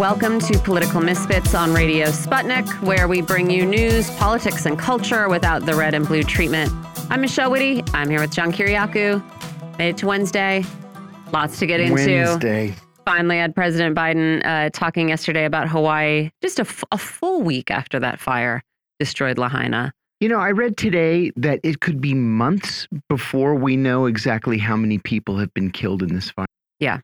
Welcome to Political Misfits on Radio Sputnik, where we bring you news, politics, and culture without the red and blue treatment. I'm Michelle Witte. I'm here with John Kiriakou. Made it to Wednesday. Lots to get into. Wednesday. Finally had President Biden uh, talking yesterday about Hawaii just a, a full week after that fire destroyed Lahaina. You know, I read today that it could be months before we know exactly how many people have been killed in this fire. Yeah.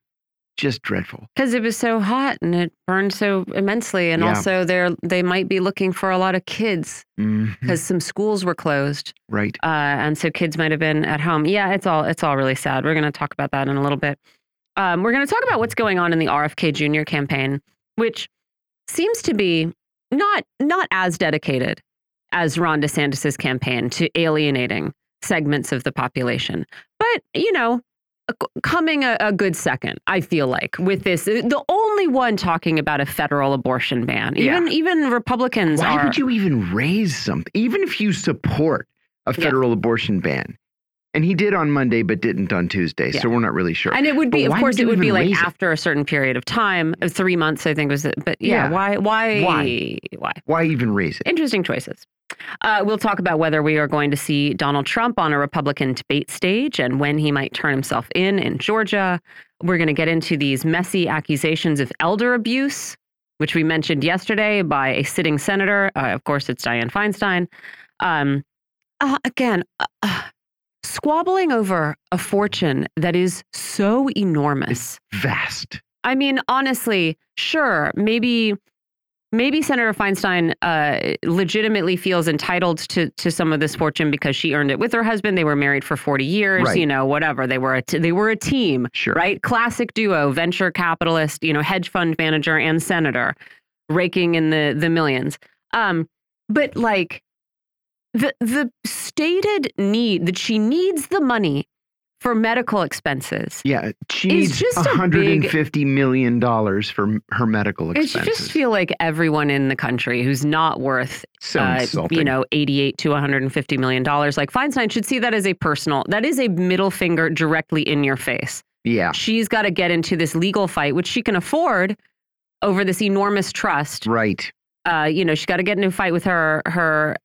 Just dreadful. Because it was so hot and it burned so immensely. And Yeah. also they're they might be looking for a lot of kids because some schools were closed. Right. uh, and so kids might have been at home. Yeah, it's all it's all really sad. We're going to talk about that in a little bit. Um, we're going to talk about what's going on in the RFK Jr. campaign, which seems to be not not as dedicated as Ron DeSantis's campaign to alienating segments of the population, but you know. Coming a, a good second, I feel like, with this, uh, the only one talking about a federal abortion ban. Yeah. Even even Republicans Why are. would you even raise something? Even if you support a Yeah. federal abortion ban. And he did on Monday, but didn't on Tuesday. Yeah. So we're not really sure. And it would be, But of course, it would be like it? after a certain period of time, uh, three months, I think was it. But yeah, Yeah. why, why, Why? why? Why even raise it? Interesting choices. Uh, we'll talk about whether we are going to see Donald Trump on a Republican debate stage and when he might turn himself in in Georgia. We're going to get into these messy accusations of elder abuse, which we mentioned yesterday by a sitting senator. Uh, of course, it's Dianne Feinstein. Um, uh, again, uh, uh, squabbling over a fortune that is so enormous. Vast. I mean, honestly, sure, maybe maybe Senator Feinstein uh, legitimately feels entitled to to some of this fortune because she earned it with her husband. They were married for 40 years, Right. you know, whatever. They were a t- they were a team, Sure. right? Classic duo, venture capitalist, you know, hedge fund manager and senator, raking in the the millions. Um, but like the the stated need that she needs the money for medical expenses. Yeah. She needs just a $150 million for her medical expenses. I just feel like everyone in the country who's not worth, so uh, you know, 88 to 150 million dollars. Like Feinstein should see that as a personal. That is a middle finger directly in your face. Yeah. She's got to get into this legal fight, which she can afford over this enormous trust. Right. Uh, you know, she's got to get into a fight with her her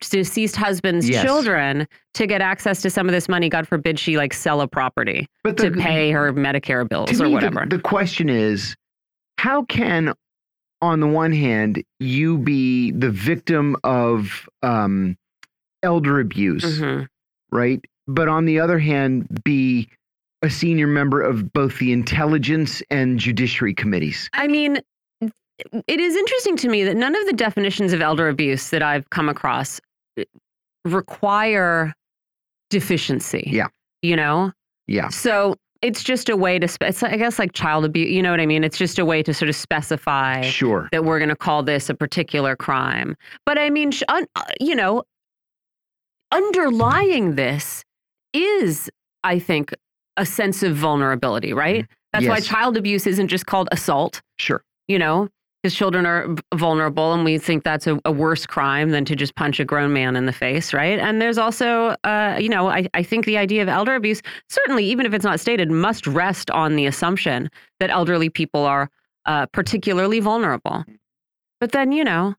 deceased husband's Yes. children to get access to some of this money. God forbid she like sell a property But to pay her Medicare bills or me, the- whatever. The, question is, how can, on the one hand, you be the victim of um, elder abuse, Mhm. right? But on the other hand, be a senior member of both the intelligence and judiciary committees. I mean, it is interesting to me that none of the definitions of elder abuse that I've come across uh, require deficiency. Yeah. You know? Yeah. So it's just a way to, it's, I guess, like child abuse. You know what I mean? It's just a way to sort of specify Sure. that we're going to call this a particular crime. But I mean, sh- un, uh, you know, underlying this is, I think, a sense of vulnerability, right? That's why child abuse isn't just called assault Sure. you know, because children are vulnerable and we think that's a, a worse crime than to just punch a grown man in the face, right? And there's also, uh, you know, I, I think the idea of elder abuse, certainly, even if it's not stated, must rest on the assumption that elderly people are uh, particularly vulnerable. But then, you know,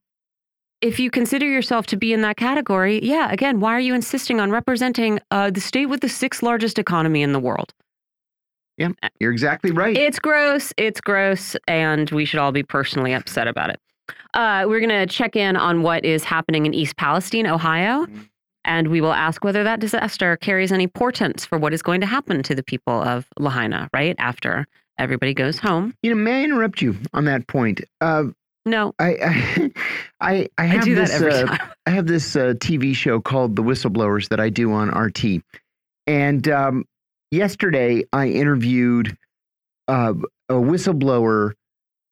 if you consider yourself to be in that category, yeah, again, why are you insisting on representing uh, the state with the sixth largest economy in the world? Yeah, you're exactly right. It's gross. It's gross. And we should all be personally upset about it. Uh, we're going to check in on what is happening in East Palestine, Ohio. And we will ask whether that disaster carries any portents for what is going to happen to the people of Lahaina, right? After everybody goes home. you know, may I interrupt you on that point? Uh, No, I, I, I, I have I do this, that every uh, time. I have this uh, TV show called The Whistleblowers that I do on RT. And um, yesterday I interviewed uh, a whistleblower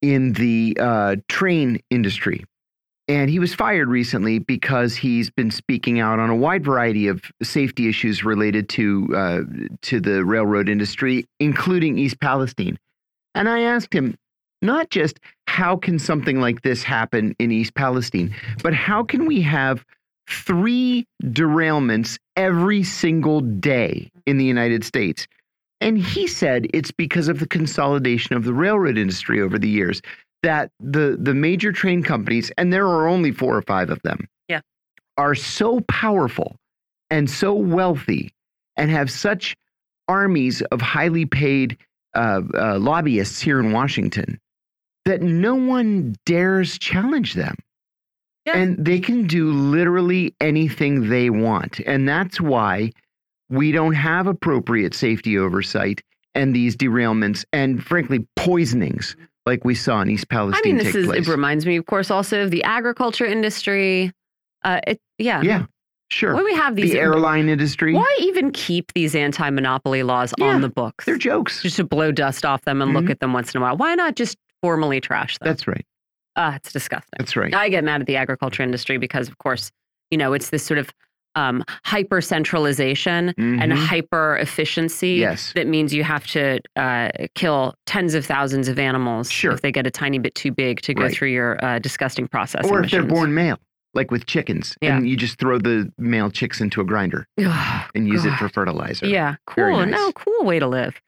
in the uh, train industry. And he was fired recently because he's been speaking out on a wide variety of safety issues related to uh, to the railroad industry, including East Palestine. And I asked him not just how can something like this happen in East Palestine, but how can we have three derailments every single day in the United States? And he said it's because of the consolidation of the railroad industry over the years. that the the major train companies, and there are only four or five of them, Yeah. are so powerful and so wealthy and have such armies of highly paid uh, uh, lobbyists here in Washington that no one dares challenge them. Yeah. And they can do literally anything they want. And that's why we don't have appropriate safety oversight and these derailments and, frankly, poisonings like we saw in East Palestine. I mean, this is place. it reminds me, of course, also of the agriculture industry. Uh, it, yeah, yeah, sure. Why we have these the airline industry, Why even keep these anti-monopoly laws Yeah, on the books? they're jokes. just to blow dust off them and look Mhm. at them once in a while. Why not just formally trash them? That's right. Ah, it's disgusting. That's right. I get mad at the agriculture industry because, of course, you know, it's this sort of um, hyper centralization and Mhm. hyper efficiency Yes. that means you have to uh, kill tens of thousands of animals Sure. if they get a tiny bit too big to go Right. through your uh, disgusting process. Or if they're born male, like with chickens, Yeah. and you just throw the male chicks into a grinder Ugh, and use it for fertilizer. Yeah, cool. nice. No, cool way to live.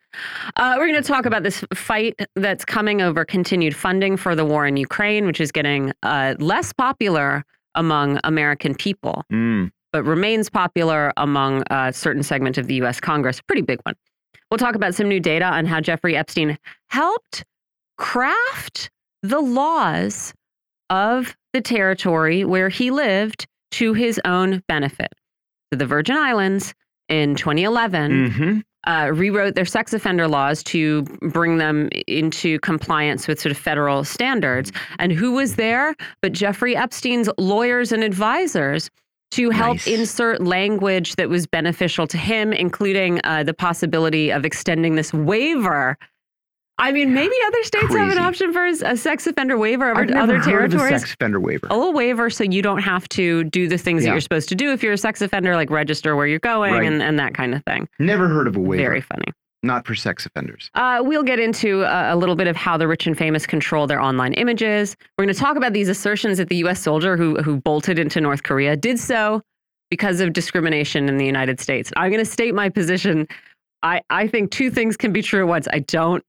Uh, we're going to talk about this fight that's coming over continued funding for the war in Ukraine, which is getting uh, less popular among American people, Mm. But remains popular among a certain segment of the U.S. Congress. Pretty big one. We'll talk about some new data on how Jeffrey Epstein helped craft the laws of the territory where he lived to his own benefit. So the Virgin Islands in 2011 hmm uh, rewrote their sex offender laws to bring them into compliance with sort of federal standards. And who was there but Jeffrey Epstein's lawyers and advisors to help Nice. insert language that was beneficial to him, including uh, the possibility of extending this waiver. I mean, maybe other states have an option for a sex offender waiver over other heard territories. of a sex offender waiver. a little waiver so you don't have to do the things that you're supposed to do if you're a sex offender, like register where you're going Right. and, and that kind of thing. Never heard of a waiver. Very funny. Not for sex offenders. Uh, we'll get into a, a little bit of how the rich and famous control their online images. We're going to talk about these assertions that the U.S. soldier who who bolted into North Korea did so because of discrimination in the United States. I'm going to state my position. I I think two things can be true at once. I don't.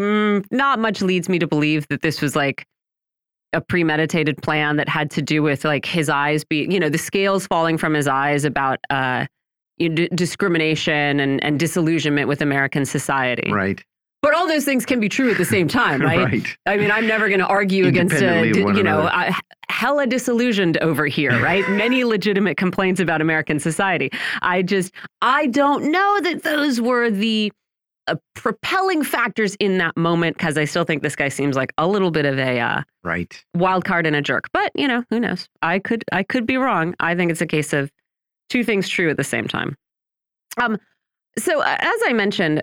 Mm, not much leads me to believe that this was like a premeditated plan that had to do with like his eyes being, you know, the scales falling from his eyes about uh, d- discrimination and, and disillusionment with American society. Right. But all those things can be true at the same time, right? right. I mean, I'm never going to argue against, Independently of d- one you know. I, hella disillusioned over here, right? Many legitimate complaints about American society. I just, I don't know that those were the uh, propelling factors in that moment because I still think this guy seems like a little bit of a uh, Right. wild card and a jerk. But you know, who knows? I could, I could be wrong. I think it's a case of two things true at the same time. Um, so uh, as I mentioned,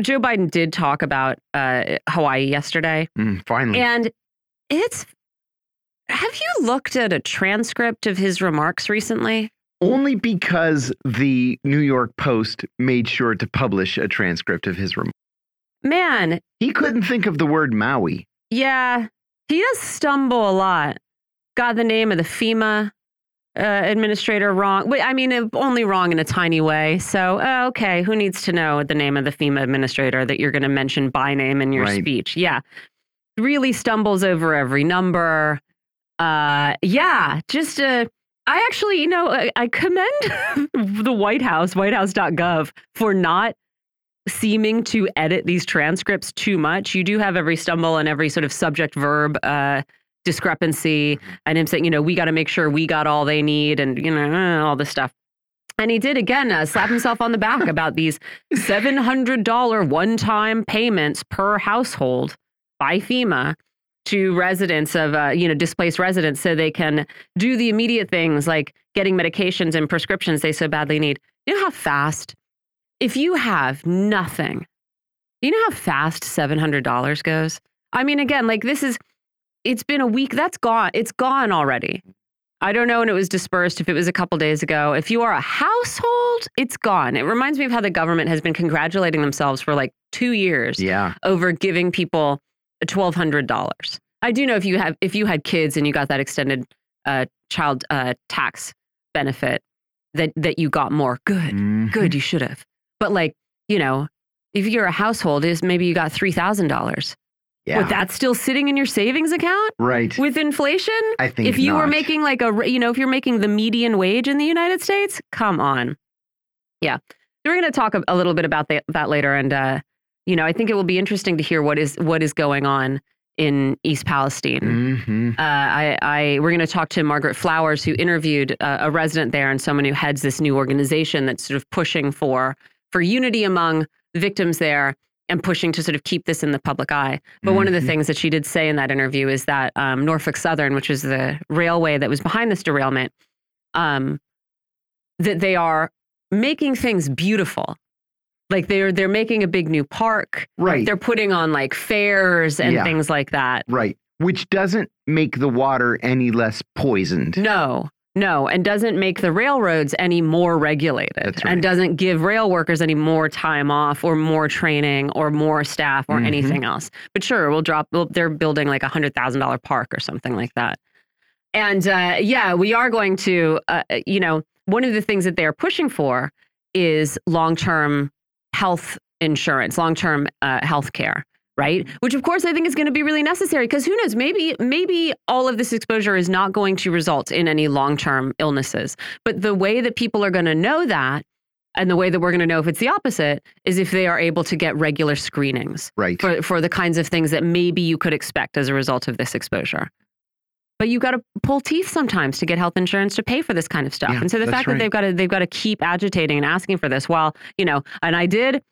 Joe Biden did talk about uh, Hawaii yesterday, Mm, finally. and it's. Have you looked at a transcript of his remarks recently? Only because the New York Post made sure to publish a transcript of his remarks. Man, He couldn't think of the word Maui. yeah, he does stumble a lot. Got the name of the FEMA uh, administrator wrong. Wait, I mean, only wrong in a tiny way. So, uh, okay, who needs to know the name of the FEMA administrator that you're going to mention by name in your Right. speech? Yeah, really stumbles over every number. Uh, yeah, just uh, I actually, you know, I, I commend the White House, WhiteHouse.gov, for not seeming to edit these transcripts too much. You do have every stumble and every sort of subject verb uh, discrepancy, and him saying, you know, we got to make sure we got all they need, and you know, uh, all this stuff. And he did again uh, slap himself on the back about these seven hundred dollar one time payments per household by FEMA to residents of uh, you know displaced residents so they can do the immediate things like getting medications and prescriptions they so badly need. You know how fast if you have nothing, you know how fast $700 goes? I mean, again, like this is, it's been a week, that's gone. It's gone already. I don't know when it was dispersed, if it was a couple days ago. If you are a household, it's gone. It reminds me of how the government has been congratulating themselves for like two years Yeah. over giving people $1,200. I do know if you have, if you had kids and you got that extended uh, child uh, tax benefit, that, that you got more. Good Mhm. good you should have but like you know if you're a household is maybe you got $3000 Yeah. But that's still sitting in your savings account right. with inflation? I think if you were making like a, you know, if you're making the median wage in the United States, come on. Yeah. We're going to talk a, a little bit about that, that later. And, uh, you know, I think it will be interesting to hear what is what is going on in East Palestine. Mhm. Uh, I, I we're going to talk to Margaret Flowers, who interviewed uh, a resident there and someone who heads this new organization that's sort of pushing for for unity among victims there and pushing to sort of keep this in the public eye. But one of the Mhm. things that she did say in that interview is that um, Norfolk Southern, which is the railway that was behind this derailment, um, that they are making things beautiful. Like they're they're making a big new park. Right. They're putting on like fairs and Yeah. things like that. Right. Which doesn't make the water any less poisoned. No, no, and doesn't make the railroads any more regulated right. and doesn't give rail workers any more time off or more training or more staff or Mhm. anything else. But sure, we'll drop, we'll, they're building like a $100,000 park or something like that. And uh, yeah, we are going to, uh, you know, one of the things that they're pushing for is long term health insurance, long term uh, health care. Right, which of course I think is going to be really necessary because who knows? Maybe maybe all of this exposure is not going to result in any long term illnesses. But the way that people are going to know that, and the way that we're going to know if it's the opposite, is if they are able to get regular screenings Right. for for the kinds of things that maybe you could expect as a result of this exposure. But you've got to pull teeth sometimes to get health insurance to pay for this kind of stuff. Yeah, and so the fact right. that they've got to they've got to keep agitating and asking for this, while you know, and I did.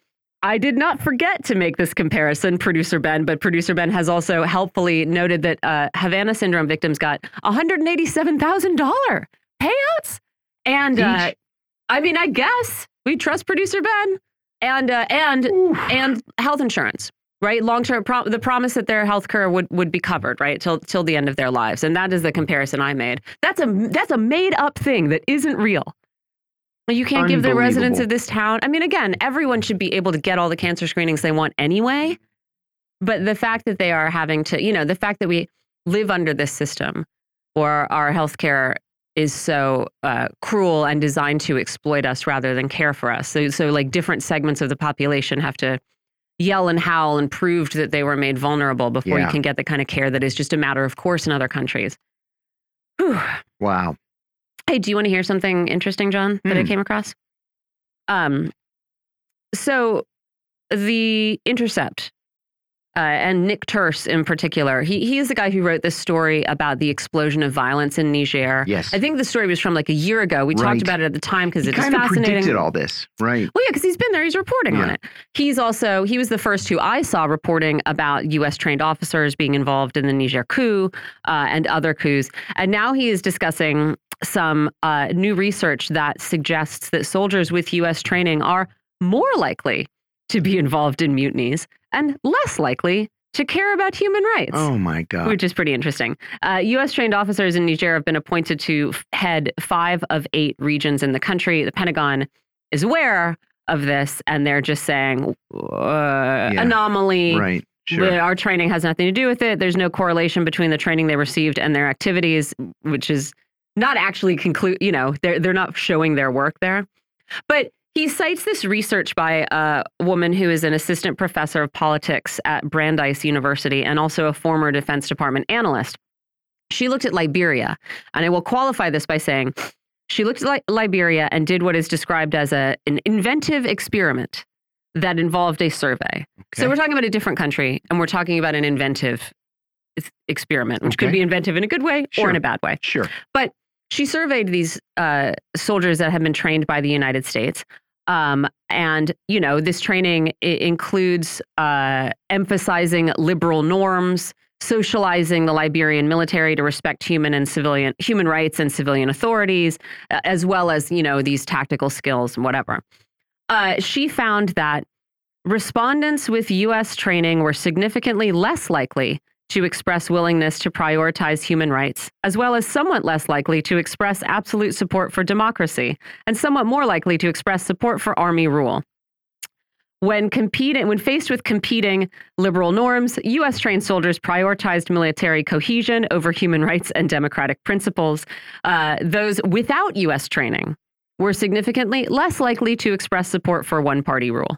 I did not forget to make this comparison, producer Ben, but producer Ben has also helpfully noted that uh, Havana syndrome victims got $187,000 payouts. And uh, I mean, I guess we trust producer Ben and uh, and and health insurance, right? Long term, pro the promise that their health care would would be covered, right, till till the end of their lives, and that is the comparison I made. That's a that's a made up thing that isn't real. You can't give the residents of this town. I mean, again, everyone should be able to get all the cancer screenings they want anyway. But the fact that they are having to, you know, the fact that we live under this system, or our healthcare is so uh, cruel and designed to exploit us rather than care for us. So, so like different segments of the population have to yell and howl and prove that they were made vulnerable before you can get the kind of care that is just a matter of course in other countries. Whew. Wow. Hey, do you want to hear something interesting, John, that I Hmm. came across? Um, so the Intercept uh, and Nick Turse in particular, he he is the guy who wrote this story about the explosion of violence in Niger. Yes. I think the story was from like a year ago. We Right. talked about it at the time because he it is kind of fascinating. predicted all this, right? Well, yeah, because he's been there. He's reporting on it. He's also he was the first who I saw reporting about U.S. trained officers being involved in the Niger coup uh, and other coups. And now he is discussing some uh, new research that suggests that soldiers with U.S. training are more likely to be involved in mutinies and less likely to care about human rights Oh my God. which is pretty interesting. Uh, U.S. trained officers in Niger have been appointed to head five of eight regions in the country. The Pentagon is aware of this, and they're just saying uh, anomaly. right. Sure. Our training has nothing to do with it. There's no correlation between the training they received and their activities, which is not actually conclude. You know, they're they're not showing their work there. But he cites this research by a woman who is an assistant professor of politics at Brandeis University and also a former Defense Department analyst. She looked at Liberia, and I will qualify this by saying she looked at Li- Liberia and did what is described as a, an inventive experiment that involved a survey. So we're talking about a different country, and we're talking about an inventive experiment, which could be inventive in a good way or in a bad way. Sure. She surveyed these uh, soldiers that have been trained by the United States. Um, and, you know, this training includes uh, emphasizing liberal norms, socializing the Liberian military to respect human and civilian human rights and civilian authorities, as well as, you know, these tactical skills and whatever. Uh, she found that respondents with U.S. training were significantly less likely to express willingness to prioritize human rights, as well as somewhat less likely to express absolute support for democracy, and somewhat more likely to express support for army rule. When competing, when faced with competing liberal norms, U.S. trained soldiers prioritized military cohesion over human rights and democratic principles. Uh, those without U.S. training were significantly less likely to express support for one party rule.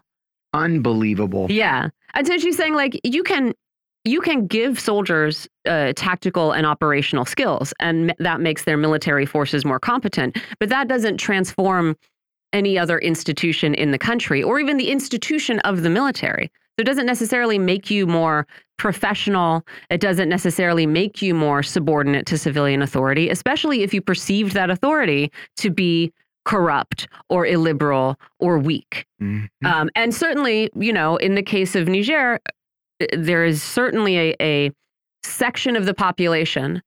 Unbelievable. Yeah. And so she's saying, like, you can you can give soldiers uh, tactical and operational skills, and that makes their military forces more competent. But that doesn't transform any other institution in the country or even the institution of the military. So it doesn't necessarily make you more professional. It doesn't necessarily make you more subordinate to civilian authority, especially if you perceived that authority to be corrupt or illiberal or weak. Mm -hmm. um, and certainly, you know, in the case of Niger, there is certainly a, a section of the population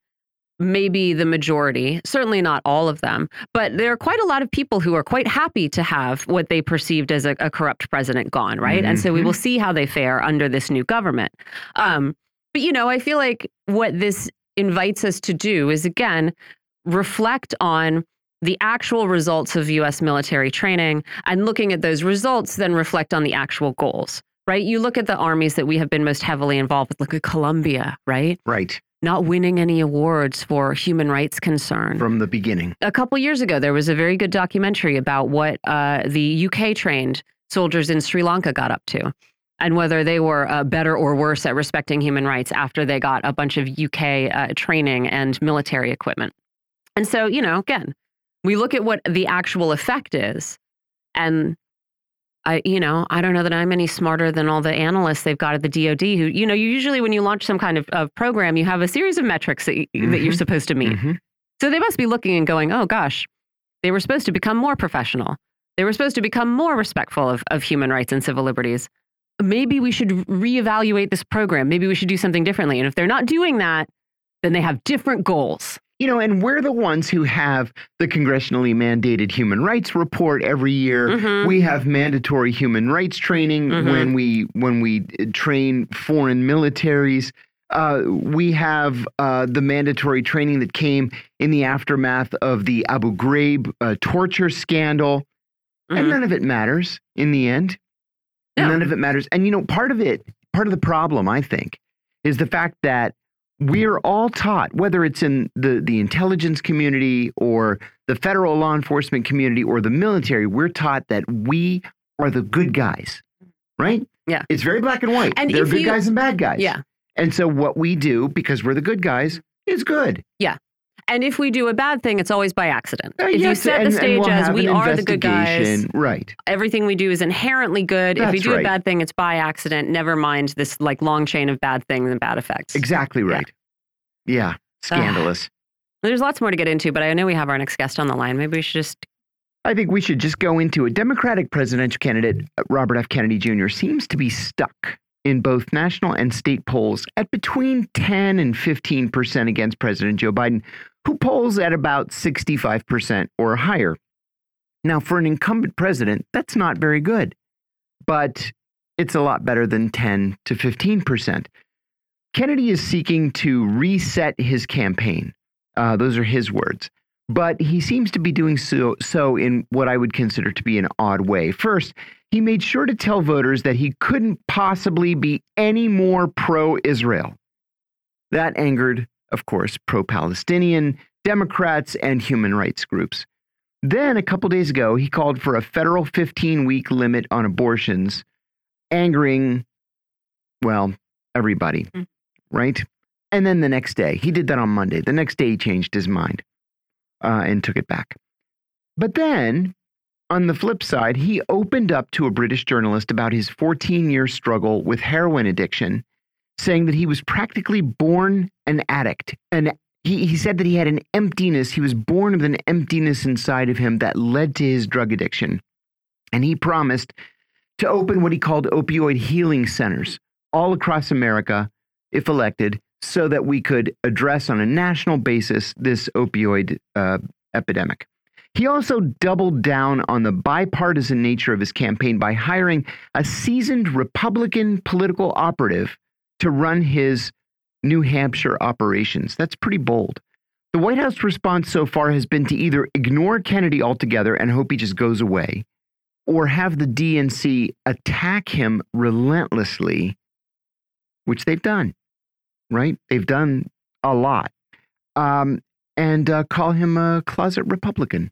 maybe the majority, certainly not all of them, but there are quite a lot of people who are quite happy to have what they perceived as a, a corrupt president gone, right? Mm -hmm. And so we will mm-hmm. see how they fare under this new government. Um, but, you know, I feel like what this invites us to do is, again, reflect on the actual results of U.S. military training and looking at those results, then reflect on the actual goals right? You look at the armies that we have been most heavily involved with, look at Colombia, right? Right. Not winning any awards for human rights concern. From the beginning. A couple years ago, there was a very good documentary about what uh, the UK trained soldiers in Sri Lanka got up to and whether they were uh, better or worse at respecting human rights after they got a bunch of UK uh, training and military equipment. And so, you know, again, we look at what the actual effect is and I, you know, I don't know that I'm any smarter than all the analysts they've got at the DoD. Who, you know, usually when you launch some kind of, of program, you have a series of metrics that, mm -hmm. that you're mm-hmm. supposed to meet. Mm -hmm. So they must be looking and going, oh gosh, they were supposed to become more professional. They were supposed to become more respectful of, of human rights and civil liberties. Maybe we should reevaluate this program. Maybe we should do something differently. And if they're not doing that, then they have different goals. You know, and we're the ones who have the congressionally mandated human rights report every year. Mm -hmm. We have mandatory human rights training mm -hmm. when we when we uh, train foreign militaries. Uh, we have uh, the mandatory training that came in the aftermath of the Abu Ghraib uh, torture scandal, mm -hmm. and mm-hmm. none of it matters in the end. No. None of it matters. And you know, part of it, part of the problem, I think, is the fact that we're all taught, whether it's in the, the intelligence community or the federal law enforcement community or the military, we're taught that we are the good guys, right? Yeah. It's very black and white. And there are good you, guys and bad guys. Yeah. And so what we do, because we're the good guys, is good. Yeah. And if we do a bad thing, it's always by accident. Uh, if yes, you set and, the stage we'll as we are the good guys, right? Everything we do is inherently good. That's if we do right. a bad thing, it's by accident. Never mind this like long chain of bad things and bad effects. Exactly right. Yeah, yeah. scandalous. Uh, there's lots more to get into, but I know we have our next guest on the line. Maybe we should just. I think we should just go into it. Democratic presidential candidate uh, Robert F. Kennedy Jr. seems to be stuck in both national and state polls at between 10 and 15 percent against President Joe Biden, who polls at about 65% or higher. Now, for an incumbent president, that's not very good, but it's a lot better than 10 to 15%. Kennedy is seeking to reset his campaign. Uh, those are his words. But he seems to be doing so, so in what I would consider to be an odd way. First, he made sure to tell voters that he couldn't possibly be any more pro Israel. That angered of course, pro Palestinian, Democrats, and human rights groups. Then, a couple days ago, he called for a federal 15 week limit on abortions, angering, well, everybody, mm. right? And then the next day, he did that on Monday. The next day, he changed his mind uh, and took it back. But then, on the flip side, he opened up to a British journalist about his 14 year struggle with heroin addiction saying that he was practically born an addict. And he, he said that he had an emptiness. He was born with an emptiness inside of him that led to his drug addiction. And he promised to open what he called opioid healing centers all across America, if elected, so that we could address on a national basis this opioid uh, epidemic. He also doubled down on the bipartisan nature of his campaign by hiring a seasoned Republican political operative to run his New Hampshire operations. That's pretty bold. The White House response so far has been to either ignore Kennedy altogether and hope he just goes away, or have the DNC attack him relentlessly, which they've done, right? They've done a lot, um, and uh, call him a closet Republican.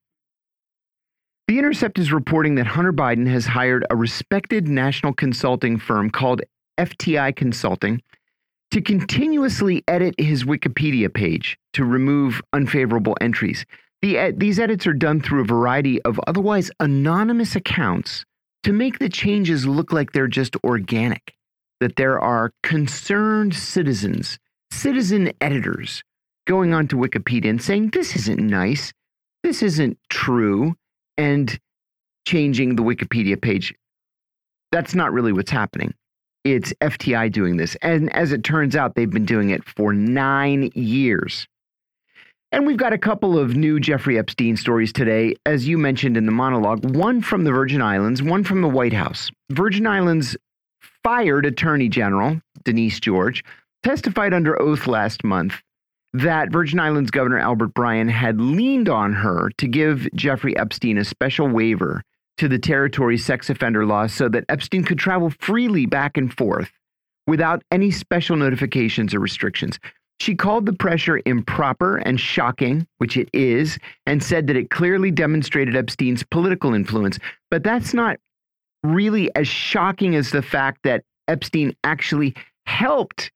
The Intercept is reporting that Hunter Biden has hired a respected national consulting firm called FTI Consulting to continuously edit his Wikipedia page to remove unfavorable entries. The, these edits are done through a variety of otherwise anonymous accounts to make the changes look like they're just organic, that there are concerned citizens, citizen editors going onto Wikipedia and saying, this isn't nice, this isn't true, and changing the Wikipedia page. That's not really what's happening. It's FTI doing this. And as it turns out, they've been doing it for nine years. And we've got a couple of new Jeffrey Epstein stories today, as you mentioned in the monologue one from the Virgin Islands, one from the White House. Virgin Islands fired Attorney General Denise George testified under oath last month that Virgin Islands Governor Albert Bryan had leaned on her to give Jeffrey Epstein a special waiver to the territory's sex offender laws so that Epstein could travel freely back and forth without any special notifications or restrictions. She called the pressure improper and shocking, which it is, and said that it clearly demonstrated Epstein's political influence. But that's not really as shocking as the fact that Epstein actually helped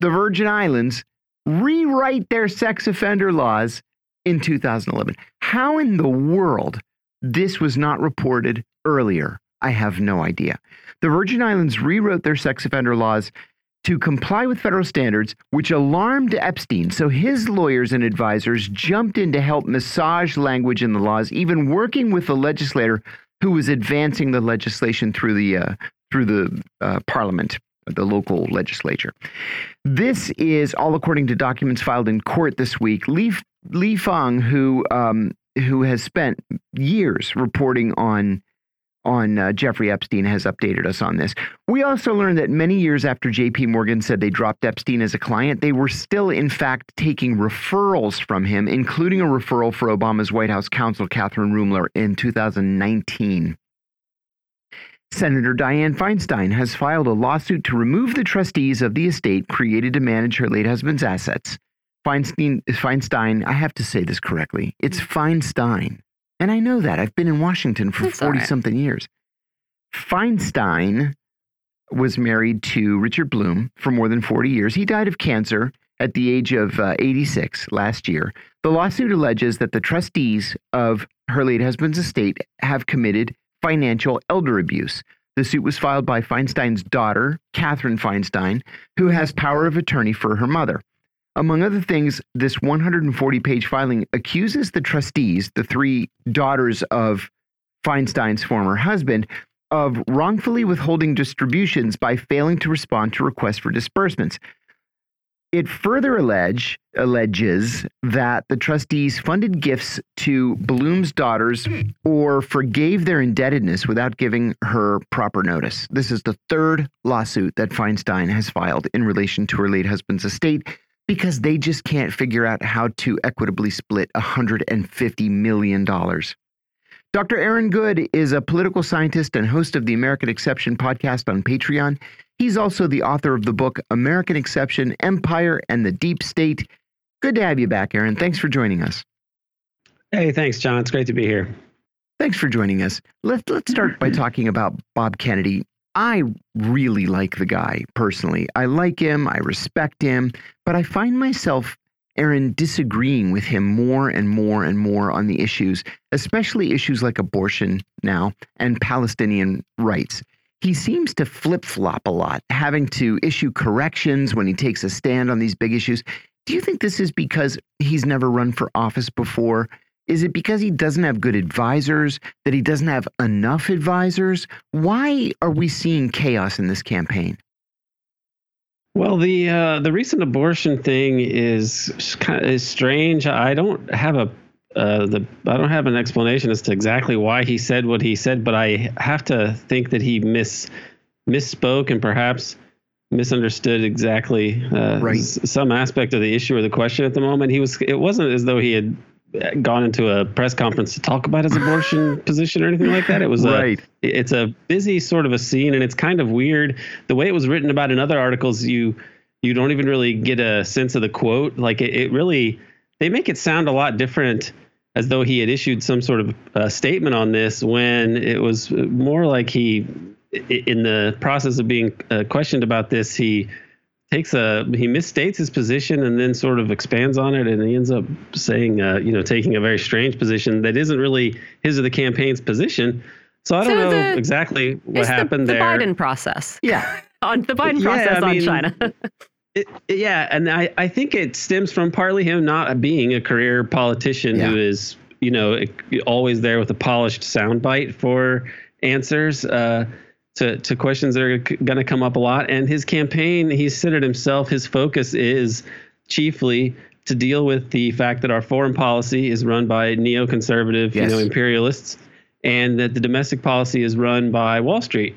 the Virgin Islands rewrite their sex offender laws in 2011. How in the world this was not reported earlier? I have no idea. The Virgin Islands rewrote their sex offender laws to comply with federal standards, which alarmed Epstein. So his lawyers and advisors jumped in to help massage language in the laws, even working with the legislator who was advancing the legislation through the uh, through the uh, parliament, the local legislature. This is all according to documents filed in court this week. Lee, Lee Fang, who um, who has spent years reporting on on uh, Jeffrey Epstein has updated us on this. We also learned that many years after JP Morgan said they dropped Epstein as a client, they were still, in fact, taking referrals from him, including a referral for Obama's White House counsel, Kathryn Ruemmler, in 2019. Senator Dianne Feinstein has filed a lawsuit to remove the trustees of the estate created to manage her late husband's assets. Feinstein, Feinstein, I have to say this correctly. It's Feinstein. And I know that. I've been in Washington for 40 right. something years. Feinstein was married to Richard Blum for more than 40 years. He died of cancer at the age of uh, 86 last year. The lawsuit alleges that the trustees of her late husband's estate have committed financial elder abuse. The suit was filed by Feinstein's daughter, Katherine Feinstein, who has power of attorney for her mother. Among other things, this 140 page filing accuses the trustees, the three daughters of Feinstein's former husband, of wrongfully withholding distributions by failing to respond to requests for disbursements. It further allege, alleges that the trustees funded gifts to Blum's daughters or forgave their indebtedness without giving her proper notice. This is the third lawsuit that Feinstein has filed in relation to her late husband's estate because they just can't figure out how to equitably split $150 million. Dr. Aaron Good is a political scientist and host of the American Exception podcast on Patreon. He's also the author of the book American Exception Empire and the Deep State. Good to have you back, Aaron. Thanks for joining us. Hey, thanks, John. It's great to be here. Thanks for joining us. Let, let's start by talking about Bob Kennedy. I really like the guy personally. I like him, I respect him, but I find myself, Aaron, disagreeing with him more and more and more on the issues, especially issues like abortion now and Palestinian rights. He seems to flip flop a lot, having to issue corrections when he takes a stand on these big issues. Do you think this is because he's never run for office before is it because he doesn't have good advisors, that he doesn't have enough advisors? Why are we seeing chaos in this campaign? Well, the uh, the recent abortion thing is kind of is strange. I don't have a uh, the I don't have an explanation as to exactly why he said what he said, but I have to think that he miss misspoke and perhaps misunderstood exactly uh, right. some aspect of the issue or the question at the moment. He was it wasn't as though he had gone into a press conference to talk about his abortion position or anything like that. It was right. A, it's a busy sort of a scene, and it's kind of weird the way it was written about in other articles. You you don't even really get a sense of the quote. Like it, it really they make it sound a lot different as though he had issued some sort of uh, statement on this when it was more like he in the process of being uh, questioned about this he takes a he misstates his position and then sort of expands on it and he ends up saying uh, you know taking a very strange position that isn't really his or the campaign's position so i don't So know the- exactly what It's the- happened the, there Biden process. Yeah. On the Biden Yeah, process I on mean, China. It, yeah, and I, I think it stems from partly him not being a career politician Yeah. who is, you know, always there with a polished soundbite for answers uh, to to questions that are going to come up a lot. And his campaign, he said it himself. His focus is chiefly to deal with the fact that our foreign policy is run by neoconservative, Yes. you know, imperialists, and that the domestic policy is run by Wall Street.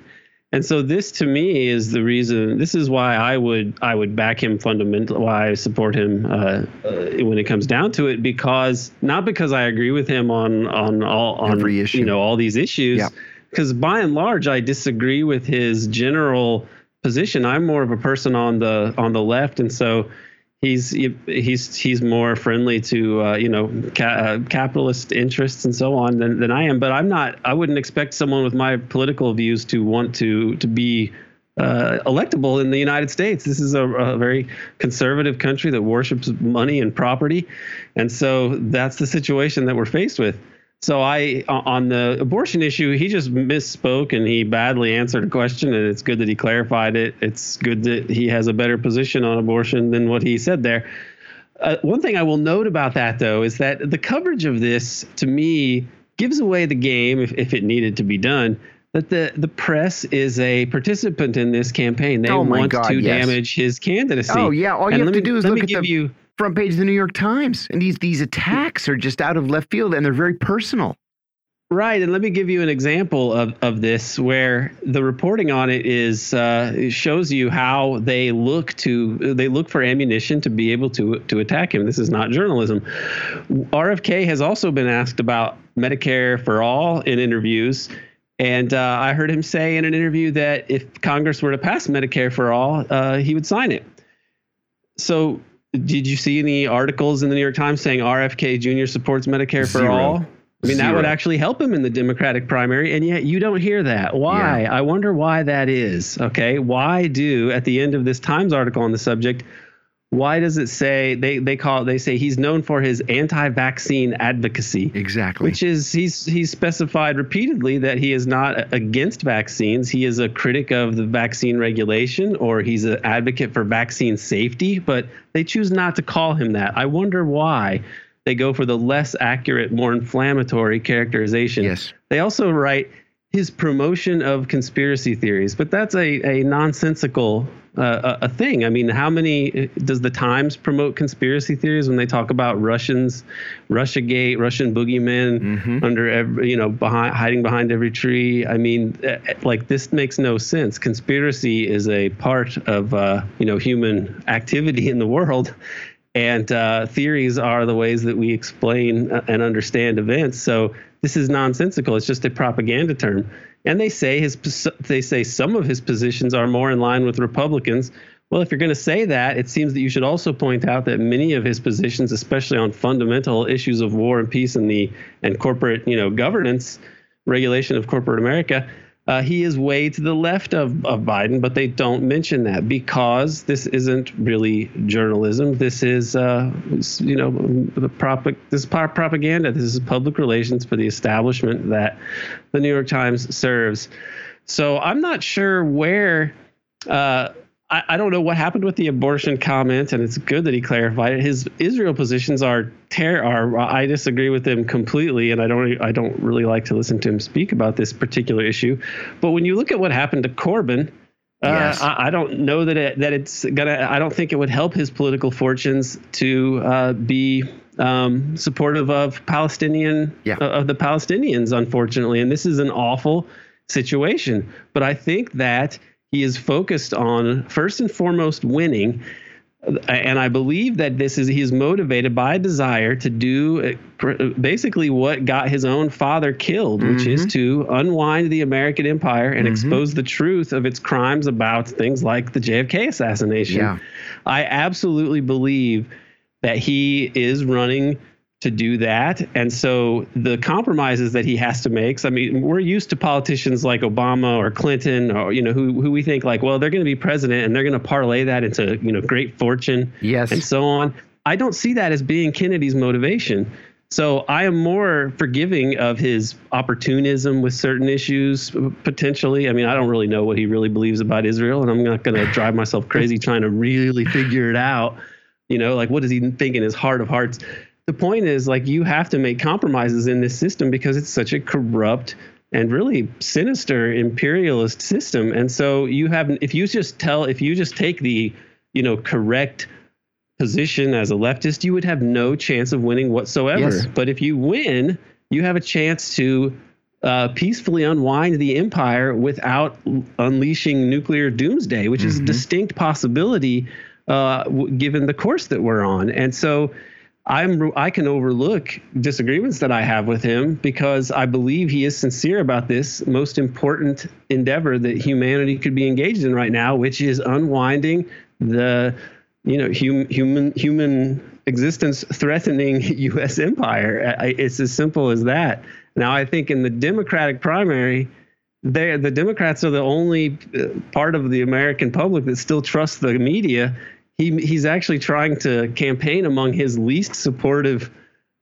And so this to me is the reason. This is why I would I would back him fundamentally. Why I support him uh, uh, when it comes down to it, because not because I agree with him on on all on Every issue. you know all these issues. Yeah. Because by and large, I disagree with his general position. I'm more of a person on the on the left, and so he's he's he's more friendly to uh, you know ca- uh, capitalist interests and so on than, than I am. But I'm not. I wouldn't expect someone with my political views to want to to be uh, electable in the United States. This is a, a very conservative country that worships money and property, and so that's the situation that we're faced with. So I, on the abortion issue, he just misspoke and he badly answered a question, and it's good that he clarified it. It's good that he has a better position on abortion than what he said there. Uh, one thing I will note about that, though, is that the coverage of this, to me, gives away the game if, if it needed to be done. That the, the press is a participant in this campaign. They Oh my want God, to yes. damage his candidacy. Oh yeah. All you And have let to me- do is look me at give the you front page of the New York Times, and these these attacks are just out of left field, and they're very personal. Right, and let me give you an example of, of this where the reporting on it is uh, shows you how they look to they look for ammunition to be able to to attack him. This is not journalism. RFK has also been asked about Medicare for all in interviews, and uh, I heard him say in an interview that if Congress were to pass Medicare for all, uh, he would sign it. So, did you see any articles in the New York Times saying RFK Jr. supports Medicare for Zero. all? I mean, that would actually help him in the Democratic primary, and yet you don't hear that. Why? I wonder why that is. Okay, why do at the end of this Times article on the subject? Why does it say they they call it, they say he's known for his anti-vaccine advocacy? Exactly. Which is he's he's specified repeatedly that he is not against vaccines. He is a critic of the vaccine regulation or he's an advocate for vaccine safety, but they choose not to call him that. I wonder why they go for the less accurate, more inflammatory characterization. yes. They also write his promotion of conspiracy theories, but that's a, a nonsensical uh, a, a thing. I mean, how many does the Times promote conspiracy theories when they talk about Russians, Russia Gate, Russian boogeymen Mhm. under every, you know, behind hiding behind every tree? I mean, eh, eh, like this makes no sense. Conspiracy is a part of uh, you know human activity in the world. And uh, theories are the ways that we explain uh, and understand events. So this is nonsensical. It's just a propaganda term. And they say his they say some of his positions are more in line with Republicans. Well, if you're going to say that, it seems that you should also point out that many of his positions, especially on fundamental issues of war and peace and the and corporate, you know, governance, regulation of corporate America, uh, he is way to the left of, of Biden, but they don't mention that because this isn't really journalism. This is, uh, you know, the prop- this is propaganda. This is public relations for the establishment that the New York Times serves. So I'm not sure where. Uh, I, I don't know what happened with the abortion comment, and it's good that he clarified it. His Israel positions are ter- are I disagree with them completely, and I don't I don't really like to listen to him speak about this particular issue. But when you look at what happened to Corbyn, uh, Yes. I, I don't know that it, that it's gonna. I don't think it would help his political fortunes to uh, be um, supportive of Palestinian Yeah. uh, of the Palestinians, unfortunately. And this is an awful situation. But I think that he is focused on first and foremost winning. And I believe that this is he's motivated by a desire to do basically what got his own father killed, which is mm-hmm. to unwind the American empire and mm-hmm. expose the truth of its crimes about things like the JFK assassination. Yeah. I absolutely believe that he is running to do that. And so the compromises that he has to make. So, I mean, we're used to politicians like Obama or Clinton or, you know, who, who we think like, well, they're going to be president and they're going to parlay that into, you know, great fortune yes. and so on. I don't see that as being Kennedy's motivation. So I am more forgiving of his opportunism with certain issues potentially. I mean, I don't really know what he really believes about Israel, and I'm not going to drive myself crazy trying to really figure it out. You know, like what does he think in his heart of hearts? The point is, like, you have to make compromises in this system because it's such a corrupt and really sinister imperialist system. And so you have, if you just tell, if you just take the, you know, correct position as a leftist, you would have no chance of winning whatsoever. Yes. But if you win, you have a chance to uh, peacefully unwind the empire without unleashing nuclear doomsday, which mm-hmm. is a mm-hmm. distinct possibility uh, w- given the course that we're on. And so I'm I can overlook disagreements that I have with him because I believe he is sincere about this most important endeavor that humanity could be engaged in right now, which is unwinding the you know, hum, human human existence threatening U.S. empire. It's as simple as that. Now, I think in the Democratic primary, they the Democrats are the only uh, part of the American public that still trusts the media. He he's actually trying to campaign among his least supportive,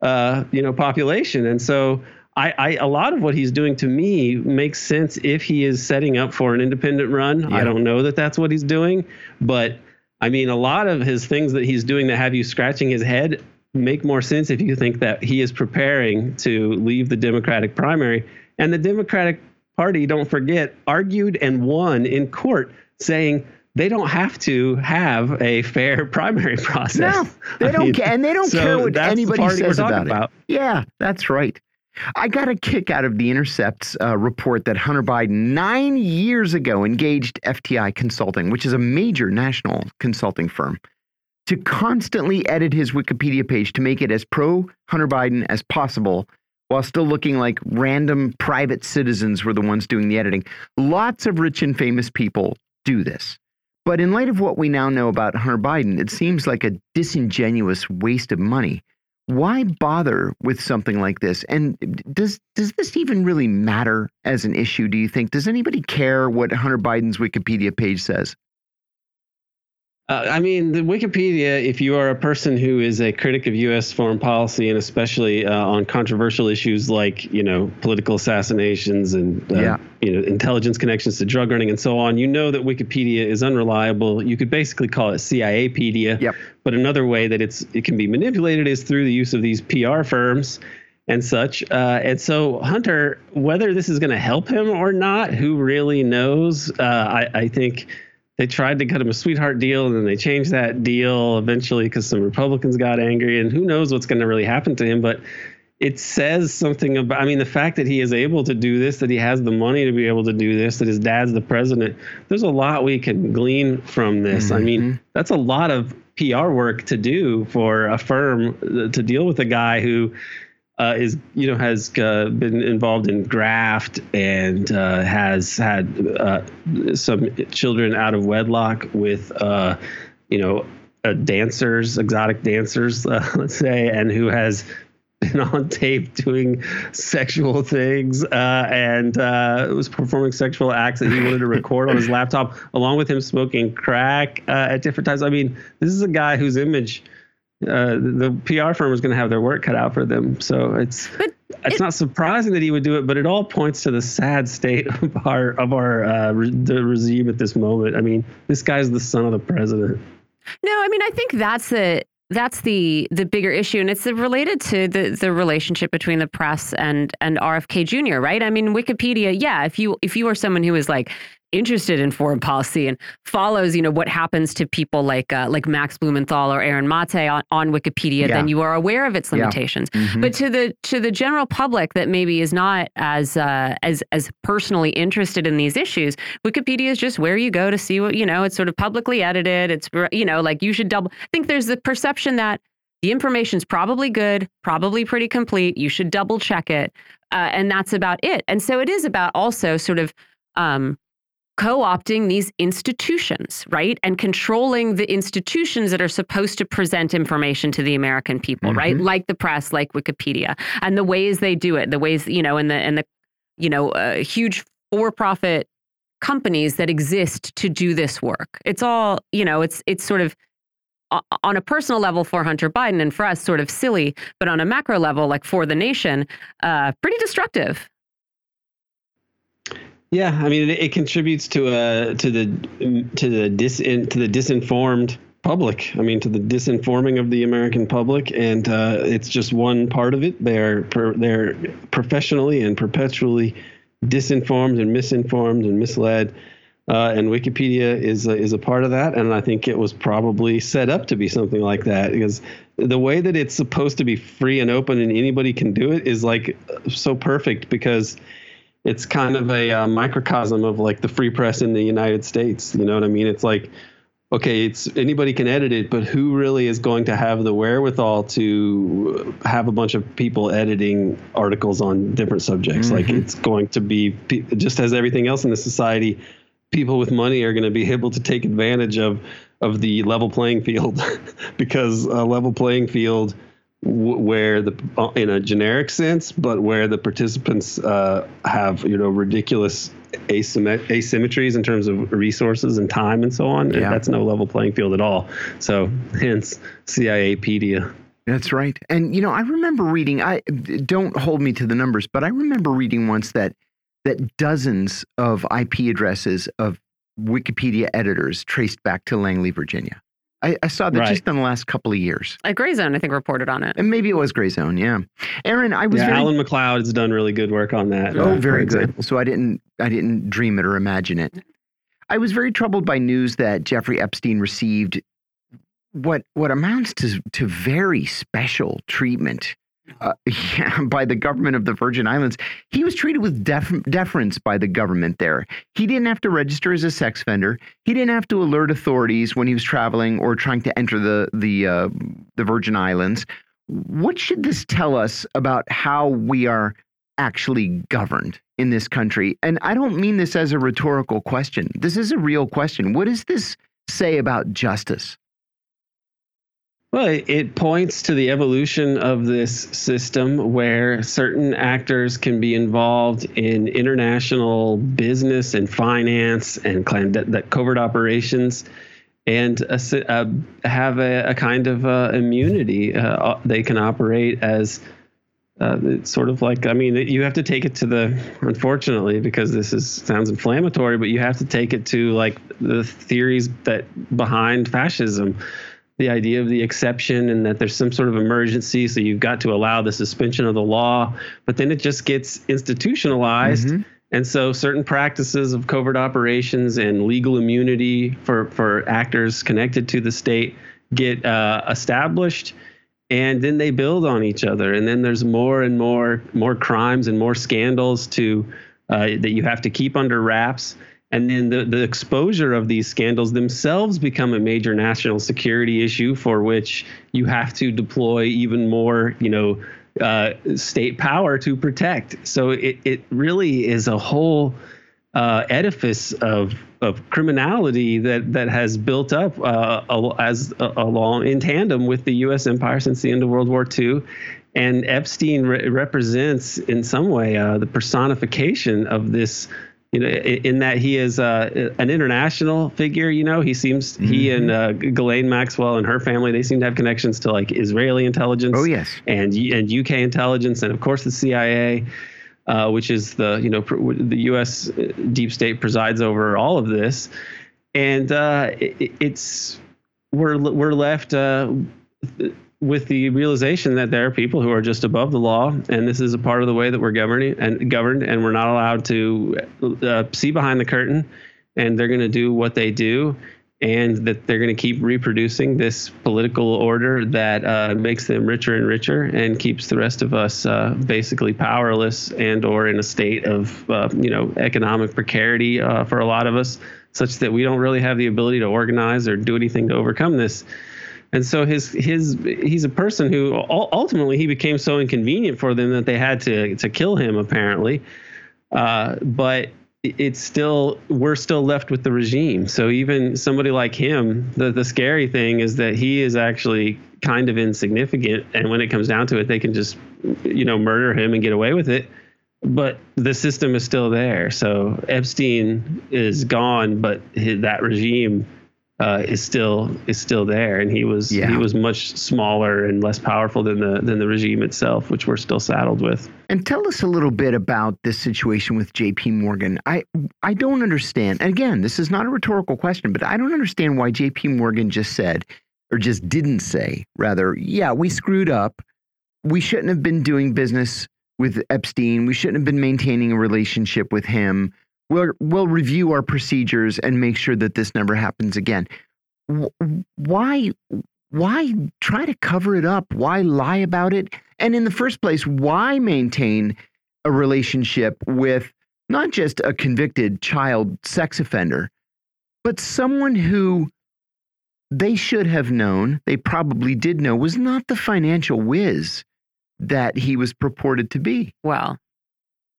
uh, you know, population, and so. I, I, a lot of what he's doing to me makes sense if he is setting up for an independent run. Yeah. I don't know that that's what he's doing, but I mean, a lot of his things that he's doing that have you scratching his head make more sense if you think that he is preparing to leave the Democratic primary. And the Democratic Party, don't forget, argued and won in court saying they don't have to have a fair primary process. No, they I don't care, and they don't so care what anybody says about it. Yeah, that's right. I got a kick out of the Intercept's uh, report that Hunter Biden nine years ago engaged FTI Consulting, which is a major national consulting firm, to constantly edit his Wikipedia page to make it as pro Hunter Biden as possible while still looking like random private citizens were the ones doing the editing. Lots of rich and famous people do this. But in light of what we now know about Hunter Biden, it seems like a disingenuous waste of money why bother with something like this? And does does this even really matter as an issue? Do you think? Does anybody care what Hunter Biden's Wikipedia page says? Uh, I mean, the Wikipedia, if you are a person who is a critic of U.S. foreign policy and especially uh, on controversial issues like, you know, political assassinations and, uh, yeah. you know, intelligence connections to drug running and so on, you know that Wikipedia is unreliable. You could basically call it CIApedia. Yep. But another way that it's it can be manipulated is through the use of these PR firms and such. Uh, and so Hunter, whether this is going to help him or not, who really knows? Uh, I, I think – they tried to cut him a sweetheart deal and then they changed that deal eventually because some Republicans got angry and who knows what's going to really happen to him. But it says something about, I mean, the fact that he is able to do this, that he has the money to be able to do this, that his dad's the president, there's a lot we can glean from this. Mm-hmm. I mean, mm-hmm. that's a lot of PR work to do for a firm uh, to deal with a guy who uh, is you know has uh, been involved in graft and uh, has had uh, some children out of wedlock with uh, you know uh, dancers, exotic dancers, let's say, and who has been on tape doing sexual things and was performing sexual acts that he wanted to record on his laptop, along with him smoking crack at different times. I mean, this is a guy whose image uh, the PR firm is going to have their work cut out for them. So it's but it's it, not surprising that he would do it, but it all points to the sad state of our of our uh, re, the regime at this moment. I mean, this guy's the son of the president. No, I mean, I think that's the that's the the bigger issue, and it's related to the the relationship between the press and and RFK Jr. Right? I mean, Wikipedia. Yeah, if you if you are someone who is like interested in foreign policy and follows, you know, what happens to people like uh, like Max Blumenthal or Aaron Mate on, on Wikipedia, yeah. then you are aware of its limitations. Yeah. Mm -hmm. But to the to the general public that maybe is not as uh, as as personally interested in these issues, Wikipedia is just where you go to see what you know. It's sort of publicly edited. It's you know like you should double. I think there's the perception that the information's probably good, probably pretty complete. You should double check it, uh, and that's about it. And so it is about also sort of um, co opting these institutions, right? And controlling the institutions that are supposed to present information to the American people, mm-hmm. right? Like the press, like Wikipedia, and the ways they do it, the ways, you know, and the, and the, you know, uh, huge for profit companies that exist to do this work. It's all, you know, it's, it's sort of, on a personal level for Hunter Biden and for us, sort of silly, but on a macro level, like for the nation, uh, pretty destructive. Yeah, I mean, it, it contributes to uh to the to the dis to the disinformed public. I mean, to the disinforming of the American public, and uh, it's just one part of it. They're they're professionally and perpetually disinformed and misinformed and misled. Uh, and Wikipedia is a, is a part of that, and I think it was probably set up to be something like that because the way that it's supposed to be free and open and anybody can do it is like so perfect because it's kind of a uh, microcosm of like the free press in the United States. You know what I mean? It's like, okay, it's anybody can edit it, but who really is going to have the wherewithal to have a bunch of people editing articles on different subjects? Mm-hmm. Like it's going to be just as everything else in the society, people with money are going to be able to take advantage of of the level playing field because a level playing field where the uh, in a generic sense, but where the participants uh, have you know ridiculous asymmet- asymmetries in terms of resources and time and so on. Yeah. That's no level playing field at all. So hence CIApedia. That's right. And you know, I remember reading. I don't hold me to the numbers, but I remember reading once that that dozens of IP addresses of Wikipedia editors traced back to Langley, Virginia. I, I saw that right. just in the last couple of years. A Grayzone, I think, reported on it. And maybe it was Grayzone, yeah. Aaron, I was yeah, very, Alan MacLeod has done really good work on that. Oh, uh, very good. So I didn't I didn't dream it or imagine it. I was very troubled by news that Jeffrey Epstein received what what amounts to to very special treatment uh, yeah, by the government of the Virgin Islands. He was treated with def deference by the government there. He didn't have to register as a sex offender. He didn't have to alert authorities when he was traveling or trying to enter the the uh, the Virgin Islands. What should this tell us about how we are actually governed in this country? And I don't mean this as a rhetorical question. This is a real question. What does this say about justice? Well, it points to the evolution of this system where certain actors can be involved in international business and finance and covert operations and uh, have a, a, kind of uh, immunity. Uh, they can operate as uh, sort of like I mean you have to take it to the unfortunately because this is sounds inflammatory, but you have to take it to like the theories that behind fascism the idea of the exception and that there's some sort of emergency, so you've got to allow the suspension of the law, but then it just gets institutionalized. Mm-hmm. And so certain practices of covert operations and legal immunity for, for actors connected to the state get uh, established and then they build on each other and then there's more and more more crimes and more scandals to uh, that you have to keep under wraps and then the, the exposure of these scandals themselves become a major national security issue for which you have to deploy even more, you know, uh, state power to protect. So it, it really is a whole uh, edifice of of criminality that that has built up uh, as along in tandem with the U.S. empire since the end of World War II. And Epstein re- represents, in some way, uh, the personification of this you know, in that he is uh, an international figure. You know, he seems mm-hmm. he and uh, Ghislaine Maxwell and her family they seem to have connections to like Israeli intelligence. Oh yes, and and UK intelligence, and of course the CIA, uh, which is the you know pr- the U.S. Uh, deep state presides over all of this, and uh, it, it's we're we're left uh, with the realization that there are people who are just above the law, and this is a part of the way that we're governing and governed, and we're not allowed to uh, see behind the curtain, and they're going to do what they do, and that they're going to keep reproducing this political order that uh, makes them richer and richer and keeps the rest of us uh, basically powerless and or in a state of uh, you know economic precarity uh, for a lot of us, such that we don't really have the ability to organize or do anything to overcome this and so his his he's a person who ultimately he became so inconvenient for them that they had to to kill him apparently uh, but it's still we're still left with the regime. So even somebody like him, the the scary thing is that he is actually kind of insignificant, and when it comes down to it, they can just you know murder him and get away with it. But the system is still there. So Epstein is gone, but his, that regime uh, is still is still there, and he was Yeah. he was much smaller and less powerful than the than the regime itself, which we're still saddled with. And tell us a little bit about this situation with JP Morgan. I I don't understand. And again, this is not a rhetorical question, but I don't understand why JP Morgan just said or just didn't say, rather, yeah, we screwed up. We shouldn't have been doing business with Epstein. We shouldn't have been maintaining a relationship with him. We'll we'll review our procedures and make sure that this never happens again. Why why try to cover it up? Why lie about it? And in the first place, why maintain a relationship with not just a convicted child sex offender, but someone who they should have known, they probably did know, was not the financial whiz that he was purported to be. Well,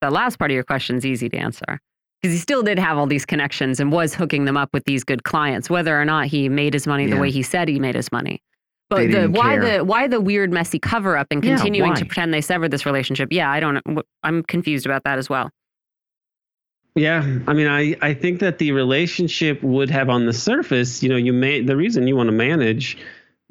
the last part of your question is easy to answer because he still did have all these connections and was hooking them up with these good clients, whether or not he made his money the way he said he made his money. But the, why care. the why the weird messy cover up and Yeah, continuing to pretend they severed this relationship? Yeah, I don't. I'm confused about that as well. Yeah, I mean, I, I think that the relationship would have on the surface, you know, you may the reason you want to manage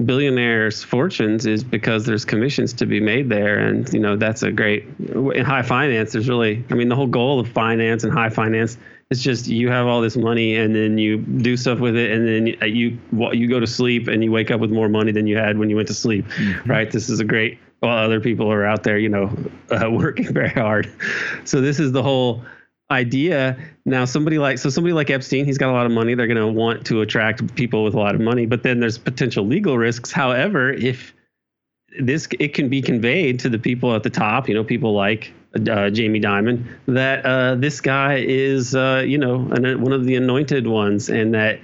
billionaires' fortunes is because there's commissions to be made there, and you know that's a great in high finance. There's really, I mean, the whole goal of finance and high finance is just you have all this money and then you do stuff with it, and then you you go to sleep and you wake up with more money than you had when you went to sleep, right? This is a great. While other people are out there, you know, uh, working very hard. So this is the whole idea. Now somebody like so somebody like epstein he's got a lot of money. They're going to want to attract people with a lot of money but then there's potential legal risks. However if this it can be conveyed to the people at the top you know people like uh, jamie dimon that uh, this guy is uh, you know an, one of the anointed ones and that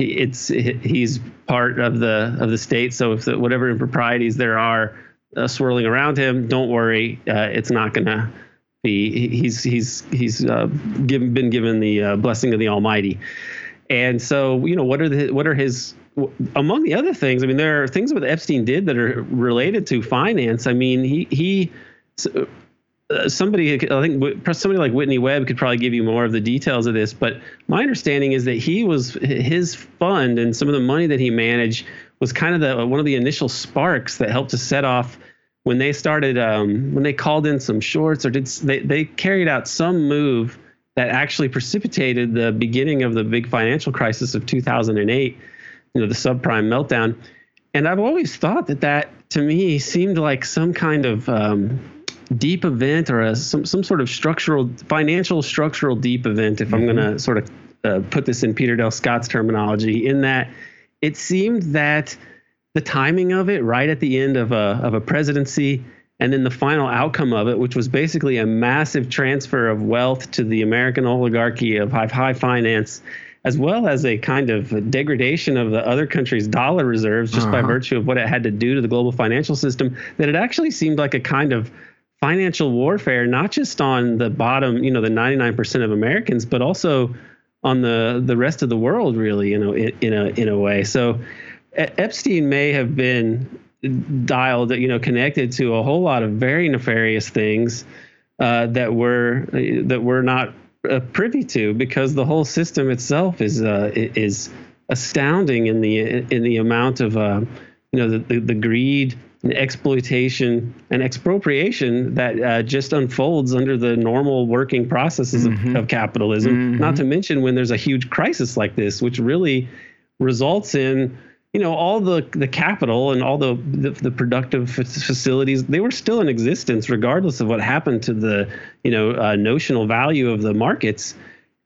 it's he's part of the of the state. So if the, whatever improprieties there are uh, swirling around him don't worry uh, it's not going to be he's he's he's uh, given been given the uh, blessing of the Almighty, and so you know what are the what are his among the other things? I mean, there are things that Epstein did that are related to finance. I mean, he he. Uh, somebody, I think somebody like Whitney Webb could probably give you more of the details of this. But my understanding is that he was his fund and some of the money that he managed was kind of the one of the initial sparks that helped to set off when they started um, when they called in some shorts or did they they carried out some move that actually precipitated the beginning of the big financial crisis of 2008 you know the subprime meltdown. And i've always thought that that to me seemed like some kind of um, deep event or a, some some sort of structural financial structural deep event if i'm going to sort of uh, put this in peter dale scott's terminology in that it seemed that the timing of it right at the end of a of a presidency and then the final outcome of it which was basically a massive transfer of wealth to the American oligarchy of high high finance as well as a kind of degradation of the other country's dollar reserves just by Uh-huh. virtue of what it had to do to the global financial system that it actually seemed like a kind of financial warfare not just on the bottom you know the 99% of Americans but also on the the rest of the world really you know in, in a in a way so Epstein may have been dialed, you know, connected to a whole lot of very nefarious things uh, that we're that we're not uh, privy to because the whole system itself is uh, is astounding in the in the amount of uh, you know the, the, the greed and exploitation and expropriation that uh, just unfolds under the normal working processes Mhm. of, of capitalism. Not Mhm. to mention when there's a huge crisis like this, which really results in you know all the the capital and all the the, the productive f- facilities they were still in existence regardless of what happened to the you know uh, notional value of the markets.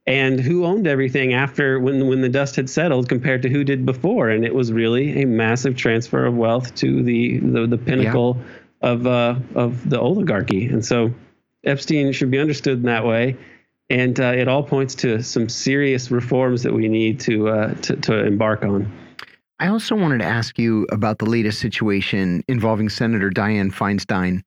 And who owned everything after when when the dust had settled compared to who did before. And it was really a massive transfer of wealth to the the, the pinnacle of uh, of the oligarchy. And so Epstein should be understood in that way. And uh, it all points to some serious reforms that we need to uh, to, to embark on. I also wanted to ask you about the latest situation involving Senator Dianne Feinstein.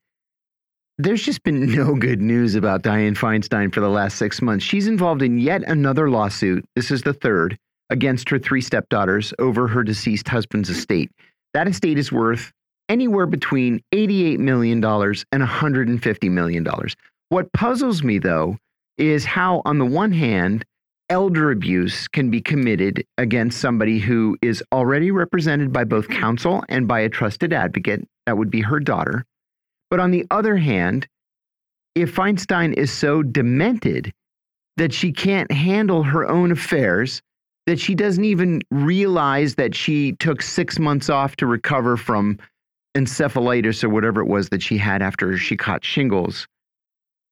there's just been no good news about Dianne Feinstein for the last six months. She's involved in yet another lawsuit. This is the third against her three stepdaughters over her deceased husband's estate. That estate is worth anywhere between $88 million and $150 million. What puzzles me, though, is how, on the one hand, elder abuse can be committed against somebody who is already represented by both counsel and by a trusted advocate. That would be her daughter. But on the other hand, if Feinstein is so demented that she can't handle her own affairs, that she doesn't even realize that she took six months off to recover from encephalitis or whatever it was that she had after she caught shingles.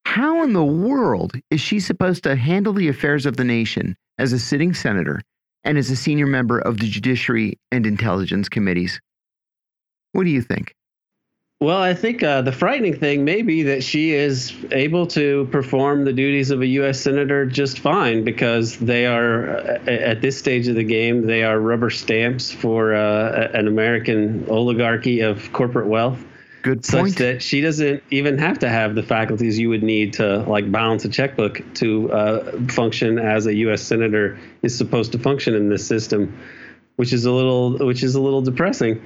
How in the world is she supposed to handle the affairs of the nation as a sitting senator and as a senior member of the Judiciary and Intelligence Committees? What do you think? Well, I think uh, the frightening thing may be that she is able to perform the duties of a U.S. senator just fine because they are, uh, at this stage of the game, they are rubber stamps for uh, an American oligarchy of corporate wealth. Good point. Such that she doesn't even have to have the faculties you would need to like balance a checkbook to uh, function as a U.S. senator is supposed to function in this system, which is a little, which is a little depressing.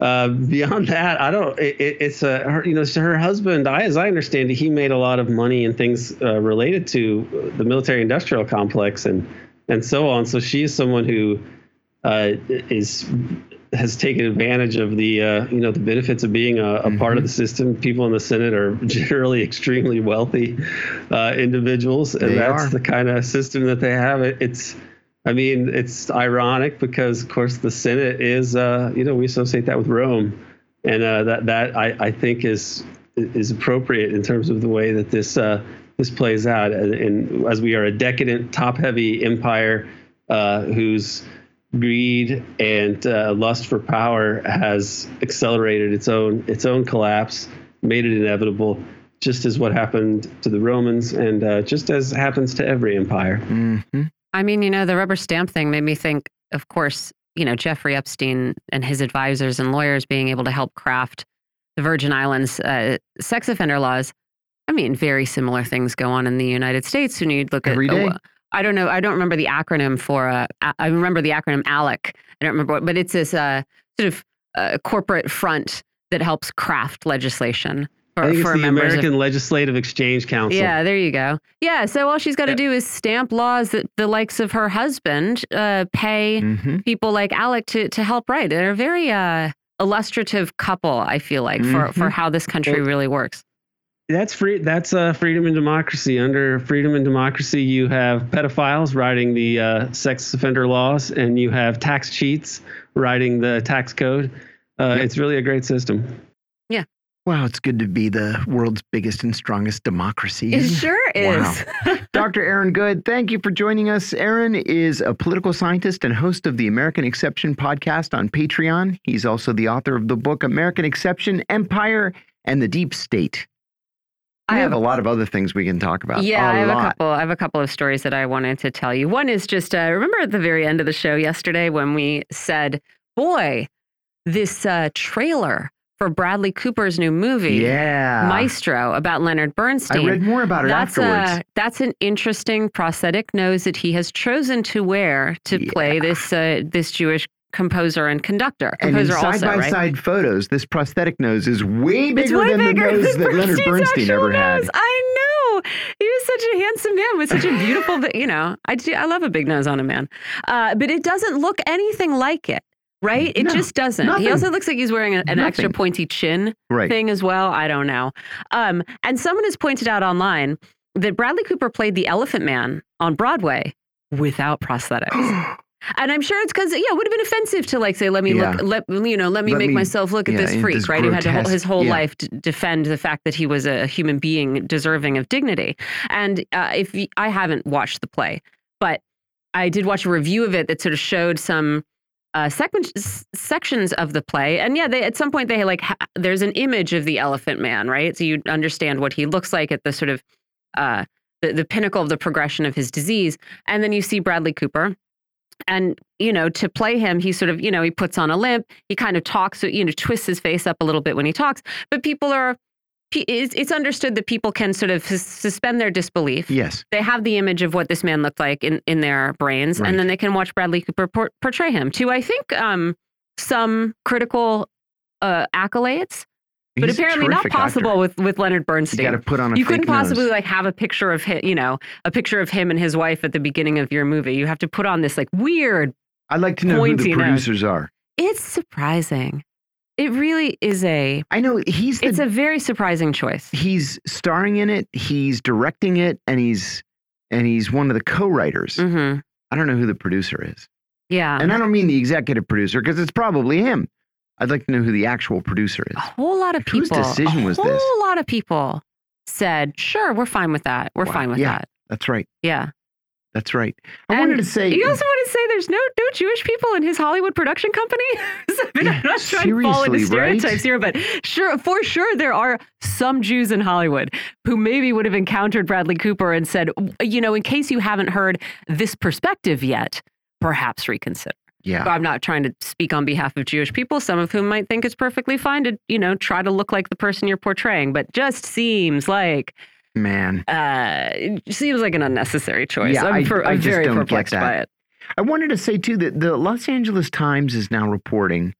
Uh, beyond that, I don't. It, it's a her, you know her husband. I, as I understand it, he made a lot of money and things uh, related to the military-industrial complex and and so on. So she is someone who uh, is has taken advantage of the uh, you know the benefits of being a, a mm-hmm. part of the system. People in the Senate are generally extremely wealthy uh, individuals, and they that's are. the kind of system that they have. It, it's I mean, it's ironic because, of course, the Senate is, uh, you know, we associate that with Rome, and uh, that that I, I think is is appropriate in terms of the way that this uh, this plays out. And, and, as we are a decadent, top-heavy empire uh, whose greed and uh, lust for power has accelerated its own its own collapse, made it inevitable just as what happened to the Romans and uh, just as happens to every empire. Mm-hmm. I mean, you know, the rubber stamp thing made me think, of course, you know, Jeffrey Epstein and his advisors and lawyers being able to help craft the Virgin Islands uh, sex offender laws. I mean, very similar things go on in the United States. When you look Every at, day. I don't know, I don't remember the acronym for, uh, I remember the acronym ALEC. I don't remember what, but it's this uh, sort of uh, corporate front that helps craft legislation for, I think it's the American of, Legislative Exchange Council. Yeah, there you go. Yeah, so all she's got to yeah. do is stamp laws that the likes of her husband uh, pay mm -hmm. people like Alec to to help write. They're a very uh, illustrative couple, I feel like, mm -hmm. for for mm-hmm. how this country well, really works. That's free. That's uh, freedom and democracy. Under freedom and democracy, you have pedophiles writing the uh, sex offender laws, and you have tax cheats writing the tax code. Uh, yep. It's really a great system. Yeah, Wow, it's good to be the world's biggest and strongest democracy. It sure is. Wow. Dr. Aaron Good, thank you for joining us. Aaron is a political scientist and host of the American Exception podcast on Patreon. He's also the author of the book American Exception Empire and the Deep State. I have a lot of other things we can talk about. Yeah, a I have lot. a couple. I have a couple of stories that I wanted to tell you. One is just uh, remember at the very end of the show yesterday when we said, "Boy, this uh, trailer for Bradley Cooper's new movie, yeah. Maestro, about Leonard Bernstein. I read more about it that's afterwards. A, that's an interesting prosthetic nose that he has chosen to wear to yeah. play this uh, this Jewish composer and conductor. Composer and in also, side by right? side photos, this prosthetic nose is way bigger it's way than bigger the nose than that Leonard Bernstein ever nose. had. I know. He was such a handsome man with such a beautiful, you know, I, do, I love a big nose on a man. Uh, but it doesn't look anything like it right? It no, just doesn't. Nothing. He also looks like he's wearing a, an extra pointy chin right. thing as well. I don't know. Um, and someone has pointed out online that Bradley Cooper played the Elephant Man on Broadway without prosthetics. And I'm sure it's because yeah, it would have been offensive to like say, let me yeah. look, let you know, let me let make me, myself look at yeah, this freak, this right? Who had whole, his whole yeah. life to defend the fact that he was a human being deserving of dignity. And uh, if I haven't watched the play, but I did watch a review of it that sort of showed some uh, sections of the play, and yeah, they, at some point they like there's an image of the Elephant Man, right? So you understand what he looks like at the sort of uh, the, the pinnacle of the progression of his disease, and then you see Bradley Cooper, and you know to play him, he sort of you know he puts on a limp, he kind of talks, you know, twists his face up a little bit when he talks, but people are it's, it's understood that people can sort of suspend their disbelief. Yes. They have the image of what this man looked like in, in their brains, Right. and then they can watch Bradley Cooper por- portray him to, I think, um, some critical uh, accolades, but He's apparently not possible actor. with, with Leonard You Bernstein. got to put on a you couldn't possibly nose. like have a picture of him, you know, a picture of him and his wife at the beginning of your movie. You have to put on this like weird. I'd like to know who the pointy nose. producers are. It's surprising. It really is a. I know he's the, It's a very surprising choice. he's starring in it, he's directing it, and he's and he's one of the co-writers. hmm I don't know who the producer is, Yeah. and I don't mean the executive producer because it's probably him. I'd like to know who the actual producer is. a whole lot of Like, whose decision was this? a whole lot of people said, "Sure, we're fine with that. We're Wow. fine with Yeah. that." That's right. Yeah. That's right. I And wanted to say You also want to say there's no no Jewish people in his Hollywood production company? I mean, I'm not trying to fall into seriously, right? stereotypes here, but sure, for sure, there are some Jews in Hollywood who maybe would have encountered Bradley Cooper and said, you know, in case you haven't heard this perspective yet, perhaps reconsider. Yeah. I'm not trying to speak on behalf of Jewish people, some of whom might think it's perfectly fine to, you know, try to look like the person you're portraying, but just seems like Man, uh, it seems like an unnecessary choice. Yeah, I'm, per- I I'm just very perplexed that. by it. I wanted to say too that the Los Angeles Times is now reporting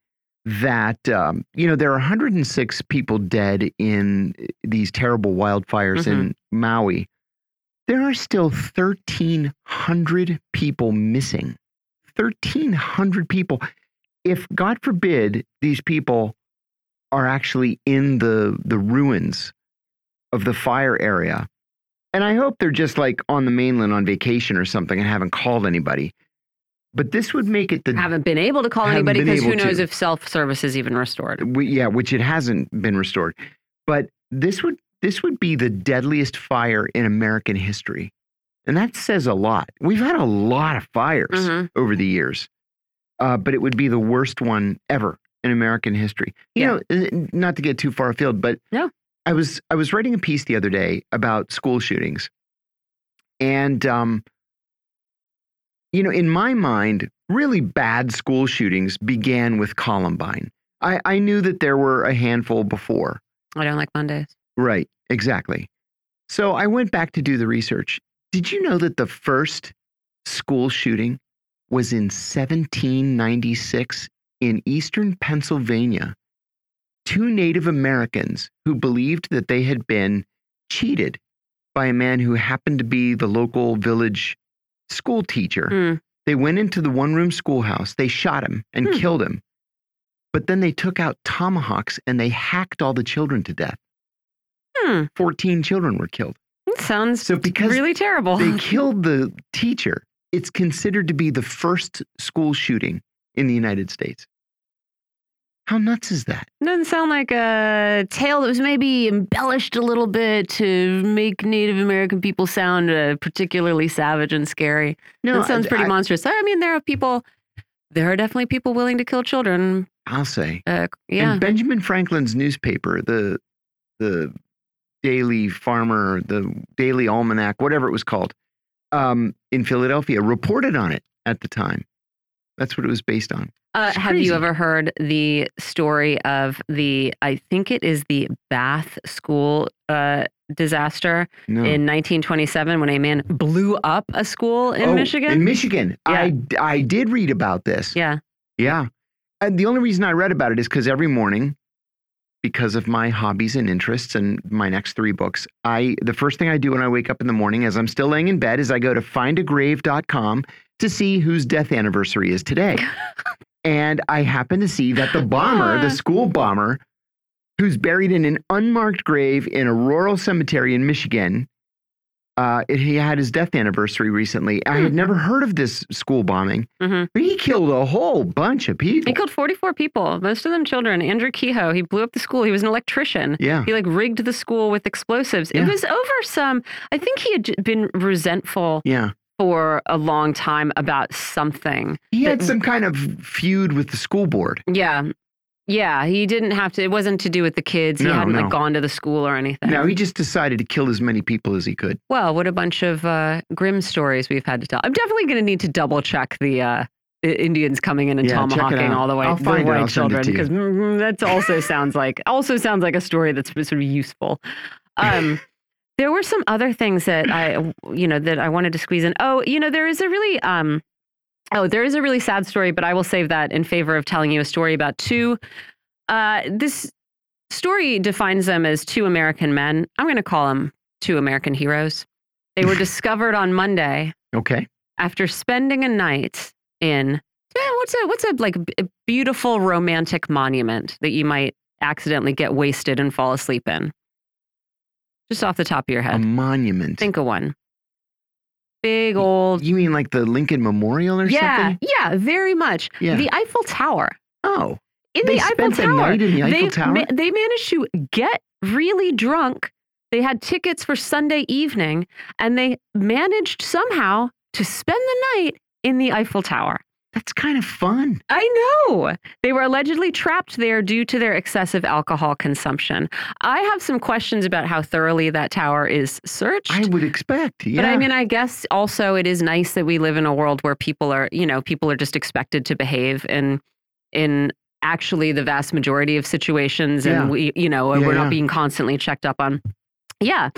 that um, you know there are 106 people dead in these terrible wildfires in Mm-hmm. Maui. There are still 1,300 people missing. 1,300 people. If God forbid these people are actually in the the ruins of the fire area, and I hope they're just like on the mainland on vacation or something and haven't called anybody. But this would make it the Haven't been able to call anybody because who knows to. if self service is even restored. we, yeah, which it hasn't been restored. But this would this would be the deadliest fire in American history, and that says a lot. We've had a lot of fires Mhm. over the years, uh, but it would be the worst one ever in American history. You Yeah. know, not to get too far afield, but No. I was I was writing a piece the other day about school shootings, and um, you know, in my mind, really bad school shootings began with Columbine. I, I knew that there were a handful before. I don't like Mondays. Right, exactly. So I went back to do the research. Did you know that the first school shooting was in 1796 in eastern Pennsylvania? Two Native Americans who believed that they had been cheated by a man who happened to be the local village school teacher. Hmm. They went into the one room schoolhouse, they shot him and Hmm. killed him. But then they took out tomahawks and they hacked all the children to death. Hmm. 14 children were killed. Sounds So because really terrible. they killed the teacher, it's considered to be the first school shooting in the United States. How nuts is that? Doesn't sound like a tale that was maybe embellished a little bit to make Native American people sound uh, particularly savage and scary. No, that sounds pretty I, monstrous. I mean, there are people, there are definitely people willing to kill children. I'll say. Uh, yeah. And Benjamin Franklin's newspaper, the the Daily Farmer, the Daily Almanac, whatever it was called, um, in Philadelphia, reported on it at the time. That's what it was based on. Uh, have crazy. you ever heard the story of the, I think it is the Bath school uh, disaster No. in 1927 when a man blew up a school in Oh, Michigan? In Michigan, Yeah. I I did read about this. yeah. Yeah. And the only reason I read about it is because every morning, because of my hobbies and interests and my next three books, I the first thing I do when I wake up in the morning as I'm still laying in bed is I go to findagrave.com to see whose death anniversary is today. and I happen to see that the bomber, the school bomber, who's buried in an unmarked grave in a rural cemetery in Michigan, uh, it- he had his death anniversary recently. I had Hmm. never heard of this school bombing. Mhm. But he killed a whole bunch of people. He killed 44 people, most of them children. Andrew Kehoe, he blew up the school. He was an electrician. yeah. He like rigged the school with explosives. Yeah. It was over some, I think he had been resentful Yeah. for a long time about something. He had some kind of feud with the school board. Yeah. Yeah. He didn't have to, it wasn't to do with the kids. He No, hadn't no. like gone to the school or anything. No, he just decided to kill as many people as he could. well, what a bunch of uh, grim stories we've had to tell. I'm definitely going to need to double check the, uh, Indians coming in and Yeah, tomahawking all the white, I'll the find it. white I'll children because mm, that also sounds like also sounds like a story that's sort of useful. Um, there were some other things that I you know that I wanted to squeeze in. Oh, you know there is a really um oh there is a really sad story, but I will save that in favor of telling you a story about two. Uh, this story defines them as two American men. I'm going to call them two American heroes. They were discovered on Monday Okay. after spending a night in eh, what's a what's a like a beautiful romantic monument that you might accidentally get wasted and fall asleep in. Just off the top of your head. A monument. think of one. Big old. you mean like the Lincoln Memorial or Yeah, something? yeah, very much. Yeah. The Eiffel Tower. Oh, In They the Eiffel spent the Tower. night in the Eiffel they, Tower? they managed to get really drunk. They had tickets for Sunday evening, and they managed somehow to spend the night in the Eiffel Tower. That's kind of fun. I know. They were allegedly trapped there due to their excessive alcohol consumption. I have some questions about how thoroughly that tower is searched. I would expect. Yeah. But I mean, I guess also it is nice that we live in a world where people are, you know, people are just expected to behave in in actually the vast majority of situations, and Yeah. we, you know, Yeah, we're yeah. not being constantly checked up on. Yeah.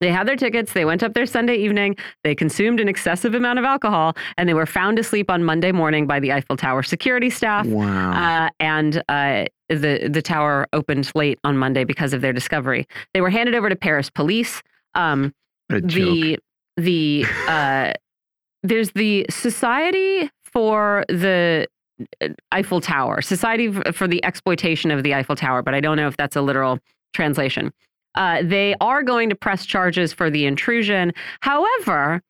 They had their tickets. They went up there Sunday evening. They consumed an excessive amount of alcohol, and they were found asleep on Monday morning by the Eiffel Tower security staff. wow. Uh, and uh, the the tower opened late on Monday because of their discovery. They were handed over to Paris police. Um, a joke. the the uh, there's the Society for the uh, Eiffel Tower, Society for the Exploitation of the Eiffel Tower, but I don't know if that's a literal translation. Uh, they are going to press charges for the intrusion. However,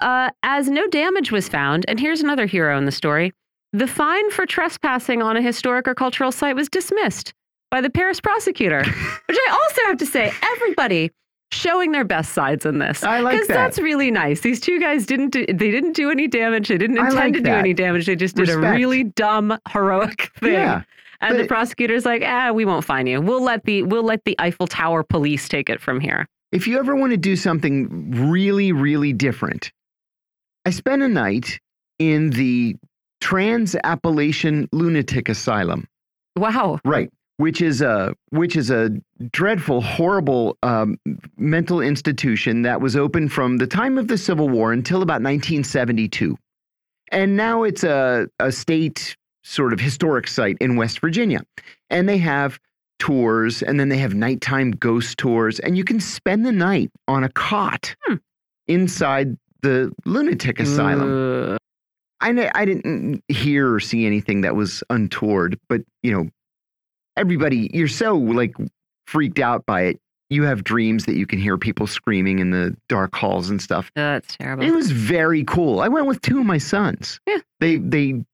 uh, as no damage was found, and here's another hero in the story the fine for trespassing on a historic or cultural site was dismissed by the Paris prosecutor, which I also have to say, everybody showing their best sides in this. I like Because that. that's really nice. These two guys didn't do, they didn't do any damage. They didn't intend like to do any damage. They just did a really dumb, heroic thing. Yeah, and the prosecutor's like, ah, we won't fine you. We'll let the we'll let the Eiffel Tower police take it from here. If you ever want to do something really, really different, I spent a night in the Trans Appalachian Lunatic Asylum. Wow. Right. Which is a which is a dreadful, horrible um, mental institution that was open from the time of the Civil War until about 1972, and now it's a a state sort of historic site in West Virginia, and they have tours, and then they have nighttime ghost tours, and you can spend the night on a cot Hmm. inside the lunatic asylum. Uh, I I didn't hear or see anything that was untoward, but you know, everybody you're so like freaked out by it. You have dreams that you can hear people screaming in the dark halls and stuff. that's terrible. It was very cool. I went with two of my sons. Yeah. They they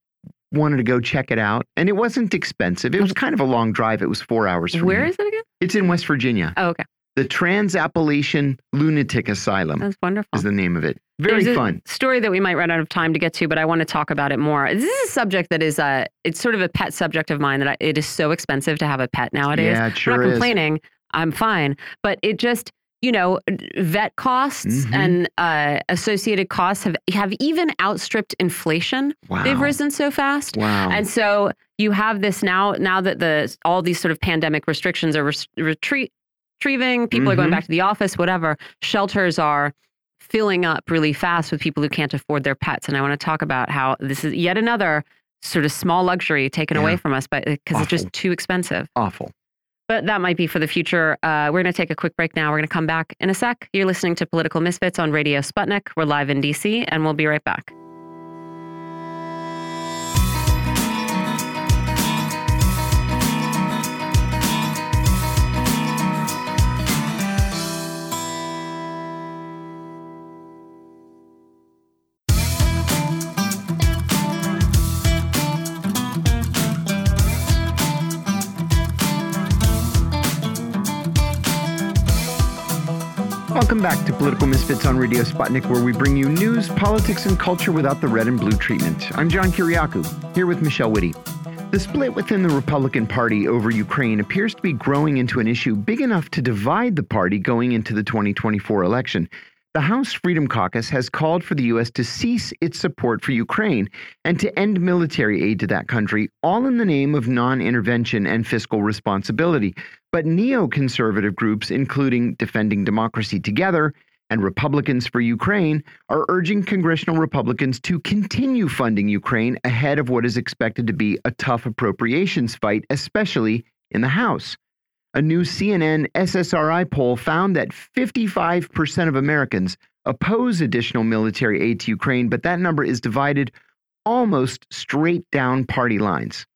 wanted to go check it out, and it wasn't expensive. It was kind of a long drive. It was four hours. From Where here. is it again? It's in West Virginia. Oh, okay. The Trans Appalachian Lunatic Asylum That's wonderful. is the name of it. Very There's a fun. story that we might run out of time to get to, but I want to talk about it more. This is a subject that is uh it's sort of a pet subject of mine that I, it is so expensive to have a pet nowadays. Yeah, it I'm sure not is. complaining. I'm fine, but it just you know vet costs Mhm. and uh, associated costs have have even outstripped inflation. Wow. They've risen so fast. Wow. And so you have this now. Now that the all these sort of pandemic restrictions are res- retreat, retrieving, people are going Mhm. back to the office, whatever. Shelters are filling up really fast with people who can't afford their pets. And I want to talk about how this is yet another sort of small luxury taken Yeah. away from us, but because it's just too expensive. Awful. But that might be for the future. Uh, we're going to take a quick break now. We're going to come back in a sec. You're listening to Political Misfits on Radio Sputnik. We're live in DC, and we'll be right back. Welcome back to Political Misfits on Radio Sputnik, where we bring you news, politics, and culture without the red and blue treatment. I'm John Kiriakou, here with Michelle Witte. The split within the Republican Party over Ukraine appears to be growing into an issue big enough to divide the party going into the 2024 election. The House Freedom Caucus has called for the U.S. to cease its support for Ukraine and to end military aid to that country, all in the name of non intervention and fiscal responsibility. But neoconservative groups, including Defending Democracy Together and Republicans for Ukraine, are urging congressional Republicans to continue funding Ukraine ahead of what is expected to be a tough appropriations fight, especially in the House. A new CNN SSRS poll found that 55% of Americans oppose additional military aid to Ukraine, but that number is divided almost straight down party lines.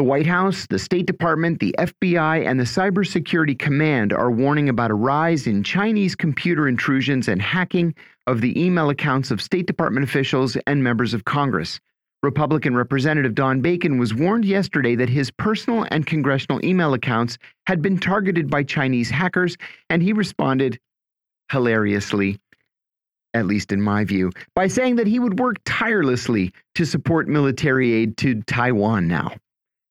The White House, the State Department, the FBI, and the Cybersecurity Command are warning about a rise in Chinese computer intrusions and hacking of the email accounts of State Department officials and members of Congress. Republican Representative Don Bacon was warned yesterday that his personal and congressional email accounts had been targeted by Chinese hackers, and he responded hilariously, at least in my view, by saying that he would work tirelessly to support military aid to Taiwan now.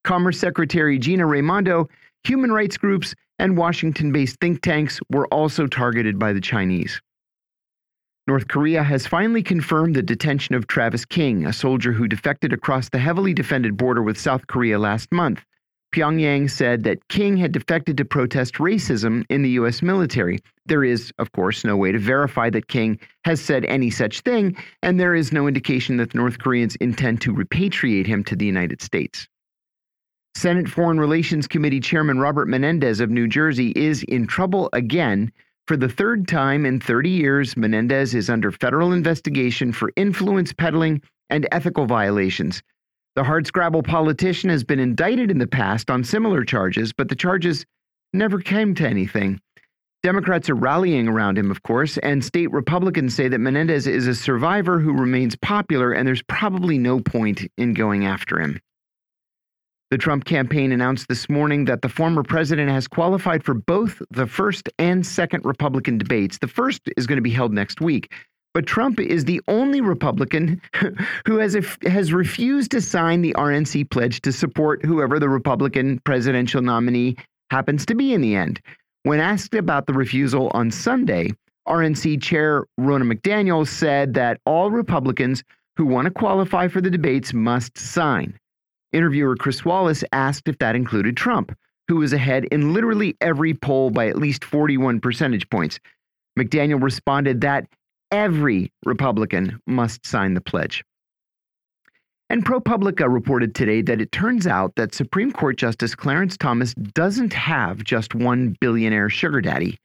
Commerce Secretary Gina Raimondo, human rights groups, and Washington based think tanks were also targeted by the Chinese. North Korea has finally confirmed the detention of Travis King, a soldier who defected across the heavily defended border with South Korea last month. Pyongyang said that King had defected to protest racism in the U.S. military. There is, of course, no way to verify that King has said any such thing, and there is no indication that the North Koreans intend to repatriate him to the United States. Senate Foreign Relations Committee Chairman Robert Menendez of New Jersey is in trouble again for the third time in 30 years, Menendez is under federal investigation for influence peddling and ethical violations. The hardscrabble politician has been indicted in the past on similar charges, but the charges never came to anything. Democrats are rallying around him, of course, and state Republicans say that Menendez is a survivor who remains popular, and there's probably no point in going after him. The Trump campaign announced this morning that the former president has qualified for both the first and second Republican debates. The first is going to be held next week. But Trump is the only Republican who has has refused to sign the RNC pledge to support whoever the Republican presidential nominee happens to be in the end. When asked about the refusal on Sunday, RNC Chair Ronna McDaniel said that all Republicans who want to qualify for the debates must sign. Interviewer Chris Wallace asked if that included Trump, who was ahead in literally every poll by at least 41 percentage points. McDaniel responded that every Republican must sign the pledge. And ProPublica reported today that it turns out that Supreme Court Justice Clarence Thomas doesn't have just one billionaire sugar daddy.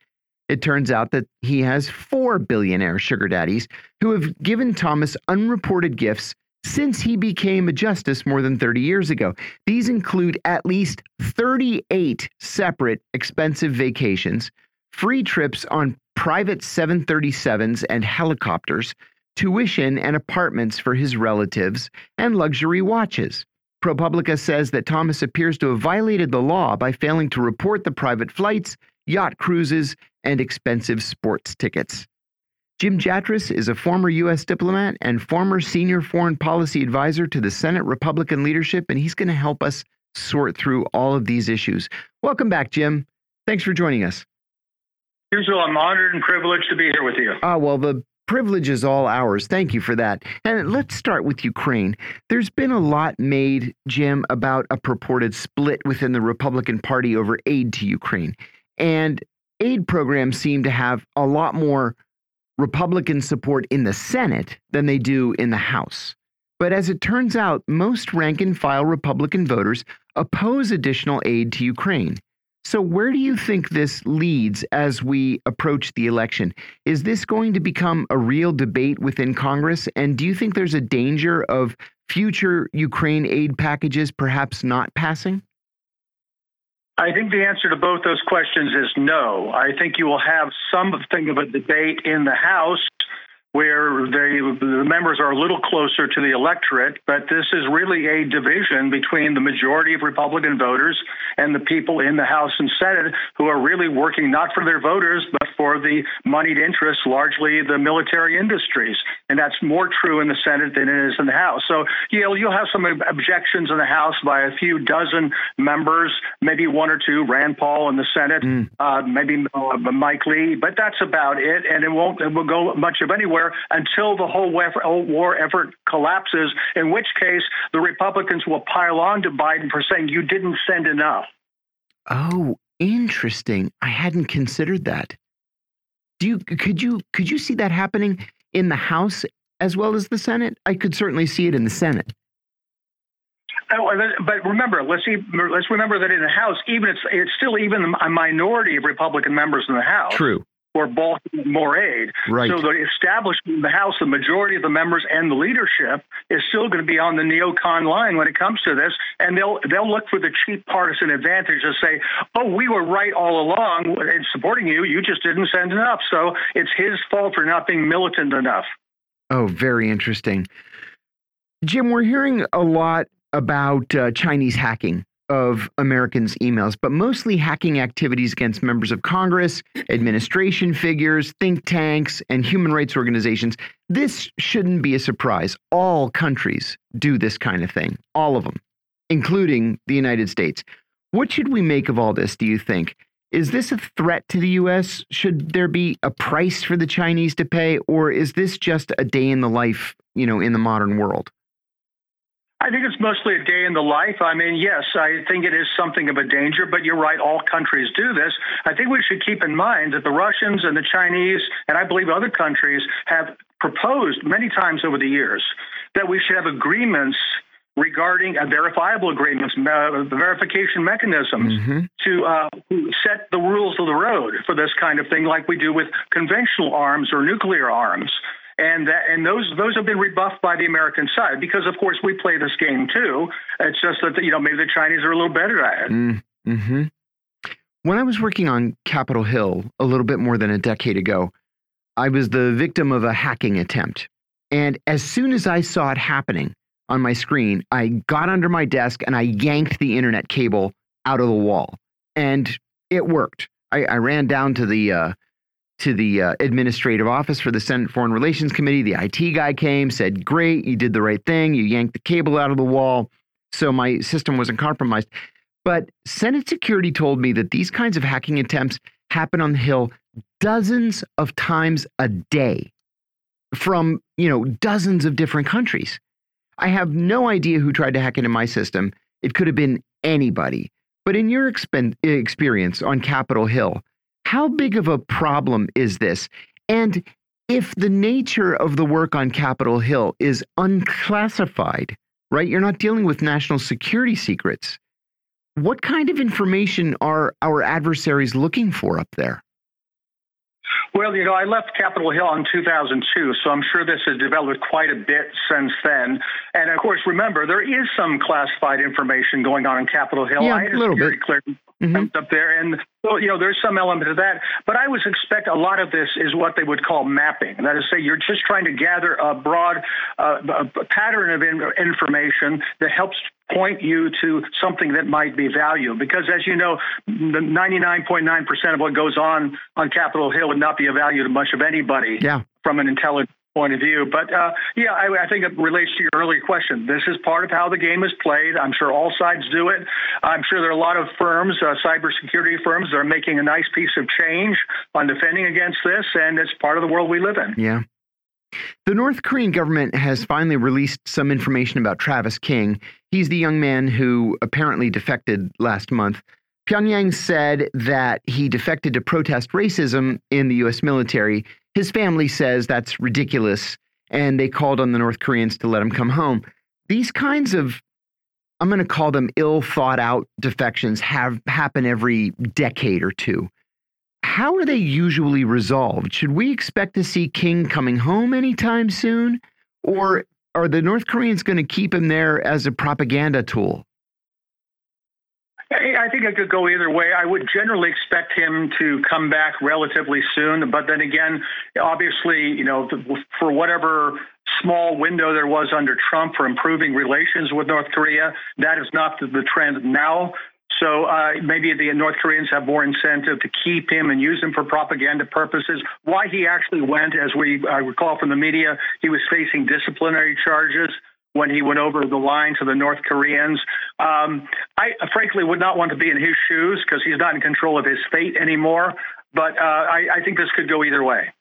It turns out that he has four billionaire sugar daddies who have given Thomas unreported gifts since he became a justice more than 30 years ago. These include at least 38 separate expensive vacations, free trips on private 737s and helicopters, tuition and apartments for his relatives, and luxury watches. ProPublica says that Thomas appears to have violated the law by failing to report the private flights, yacht cruises, and expensive sports tickets. Jim Jatras is a former U.S. diplomat and former senior foreign policy advisor to the Senate Republican leadership, and he's going to help us sort through all of these issues. Welcome back, Jim. Thanks for joining us. Usual, I'm honored and privileged to be here with you. Ah, well, the privilege is all ours. Thank you for that. And let's start with Ukraine. There's been a lot made, Jim, about a purported split within the Republican Party over aid to Ukraine. And aid programs seem to have a lot more Republican support in the Senate than they do in the House. But as it turns out, most rank and file Republican voters oppose additional aid to Ukraine. So, where do you think this leads as we approach the election? Is this going to become a real debate within Congress? And do you think there's a danger of future Ukraine aid packages perhaps not passing? I think the answer to both those questions is no. I think you will have something of a debate in the House where they, the members are a little closer to the electorate, but this is really a division between the majority of Republican voters and the people in the House and Senate who are really working not for their voters, but for the moneyed interests, largely the military industries. And that's more true in the Senate than it is in the House. So you'll, you'll have some objections in the House by a few dozen members, maybe one or two, Rand Paul in the Senate, mm. uh, maybe uh, Mike Lee, but that's about it. And it won't it will go much of anywhere until the whole war effort collapses, in which case the Republicans will pile on to Biden for saying you didn't send enough. Oh, interesting. I hadn't considered that. Do you could you could you see that happening in the House as well as the Senate? I could certainly see it in the Senate. Oh, but remember, let's see, let's remember that in the House, even it's it's still even a minority of Republican members in the House. True or bulk more aid. Right. So the establishment of the House, the majority of the members and the leadership is still going to be on the neocon line when it comes to this, and they'll they'll look for the cheap partisan advantage to say, "Oh, we were right all along in supporting you. You just didn't send enough." So it's his fault for not being militant enough. Oh, very interesting. Jim, we're hearing a lot about uh, Chinese hacking of Americans' emails, but mostly hacking activities against members of Congress, administration figures, think tanks, and human rights organizations. This shouldn't be a surprise. All countries do this kind of thing, all of them, including the United States. What should we make of all this, do you think? Is this a threat to the U.S.? Should there be a price for the Chinese to pay, or is this just a day in the life, you know, in the modern world? I think it's mostly a day in the life. I mean, yes, I think it is something of a danger, but you're right, all countries do this. I think we should keep in mind that the Russians and the Chinese, and I believe other countries, have proposed many times over the years that we should have agreements regarding uh, verifiable agreements, uh, verification mechanisms mm-hmm. to uh, set the rules of the road for this kind of thing, like we do with conventional arms or nuclear arms and that, and those those have been rebuffed by the American side because, of course, we play this game too. It's just that you know maybe the Chinese are a little better at it. Mm -hmm. When I was working on Capitol Hill a little bit more than a decade ago, I was the victim of a hacking attempt, and as soon as I saw it happening on my screen, I got under my desk and I yanked the internet cable out of the wall, and it worked. I, I ran down to the uh, to the uh, administrative office for the Senate Foreign Relations Committee. The IT guy came, said, Great, you did the right thing. You yanked the cable out of the wall. So my system wasn't compromised. But Senate security told me that these kinds of hacking attempts happen on the Hill dozens of times a day from, you know, dozens of different countries. I have no idea who tried to hack into my system. It could have been anybody. But in your experience on Capitol Hill, how big of a problem is this? And if the nature of the work on Capitol Hill is unclassified, right? You're not dealing with national security secrets. What kind of information are our adversaries looking for up there? Well, you know, I left Capitol Hill in 2002, so I'm sure this has developed quite a bit since then. And of course, remember, there is some classified information going on in Capitol Hill. Yeah, a little bit. Clear mm-hmm. up there, and so you know, there's some element of that. But I would expect a lot of this is what they would call mapping. That is, say, you're just trying to gather a broad uh, a pattern of in- information that helps point you to something that might be valuable. Because as you know, the 99.9% of what goes on on Capitol Hill would not be of value to much of anybody yeah. from an intelligence point of view. But uh, yeah, I, I, think it relates to your earlier question. This is part of how the game is played. I'm sure all sides do it. I'm sure there are a lot of firms, uh, cybersecurity firms, that are making a nice piece of change on defending against this, and it's part of the world we live in. Yeah. The North Korean government has finally released some information about Travis King. He's the young man who apparently defected last month. Pyongyang said that he defected to protest racism in the U.S. military. His family says that's ridiculous, and they called on the North Koreans to let him come home. These kinds of, I'm going to call them ill thought out defections, have happen every decade or two. How are they usually resolved? Should we expect to see King coming home anytime soon? Or are the North Koreans going to keep him there as a propaganda tool? I think it could go either way. I would generally expect him to come back relatively soon, but then again, obviously, you know, for whatever small window there was under Trump for improving relations with North Korea, that is not the, trend now. So uh, maybe the North Koreans have more incentive to keep him and use him for propaganda purposes. Why he actually went, as we recall from the media, he was facing disciplinary charges when he went over the line to the North Koreans. Um, I frankly would not want to be in his shoes because he's not in control of his fate anymore. But uh, I, I, think this could go either way.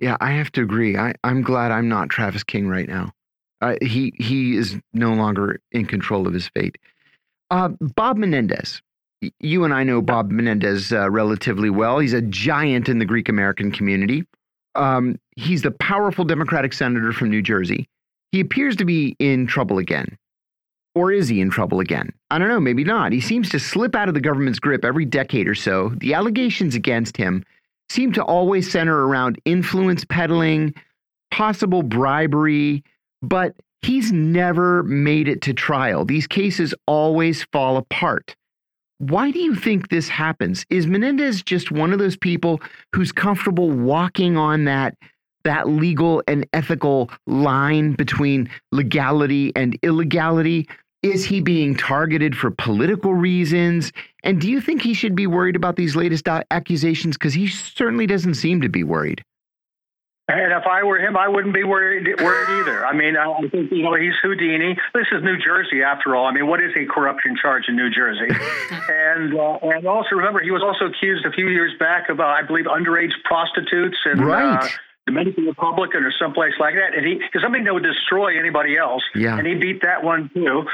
Yeah, I have to agree. I, am glad I'm not Travis King right now. Uh, he he is no longer in control of his fate. Uh, Bob Menendez. You and I know Bob Menendez uh, relatively well. He's a giant in the Greek American community. Um, he's the powerful Democratic senator from New Jersey. He appears to be in trouble again. Or is he in trouble again? I don't know, maybe not. He seems to slip out of the government's grip every decade or so. The allegations against him seem to always center around influence peddling, possible bribery, but he's never made it to trial. These cases always fall apart. Why do you think this happens? Is Menendez just one of those people who's comfortable walking on that that legal and ethical line between legality and illegality? Is he being targeted for political reasons? And do you think he should be worried about these latest accusations? Because he certainly doesn't seem to be worried. And if I were him, I wouldn't be worried, worried either. I mean, I think you know he's Houdini. This is New Jersey, after all. I mean, what is a corruption charge in New Jersey? and uh, and also remember, he was also accused a few years back of, uh, I believe, underage prostitutes and uh, right. Uh, Dominican Republican or someplace like that, and he because something that would destroy anybody else. Yeah. And he beat that one too.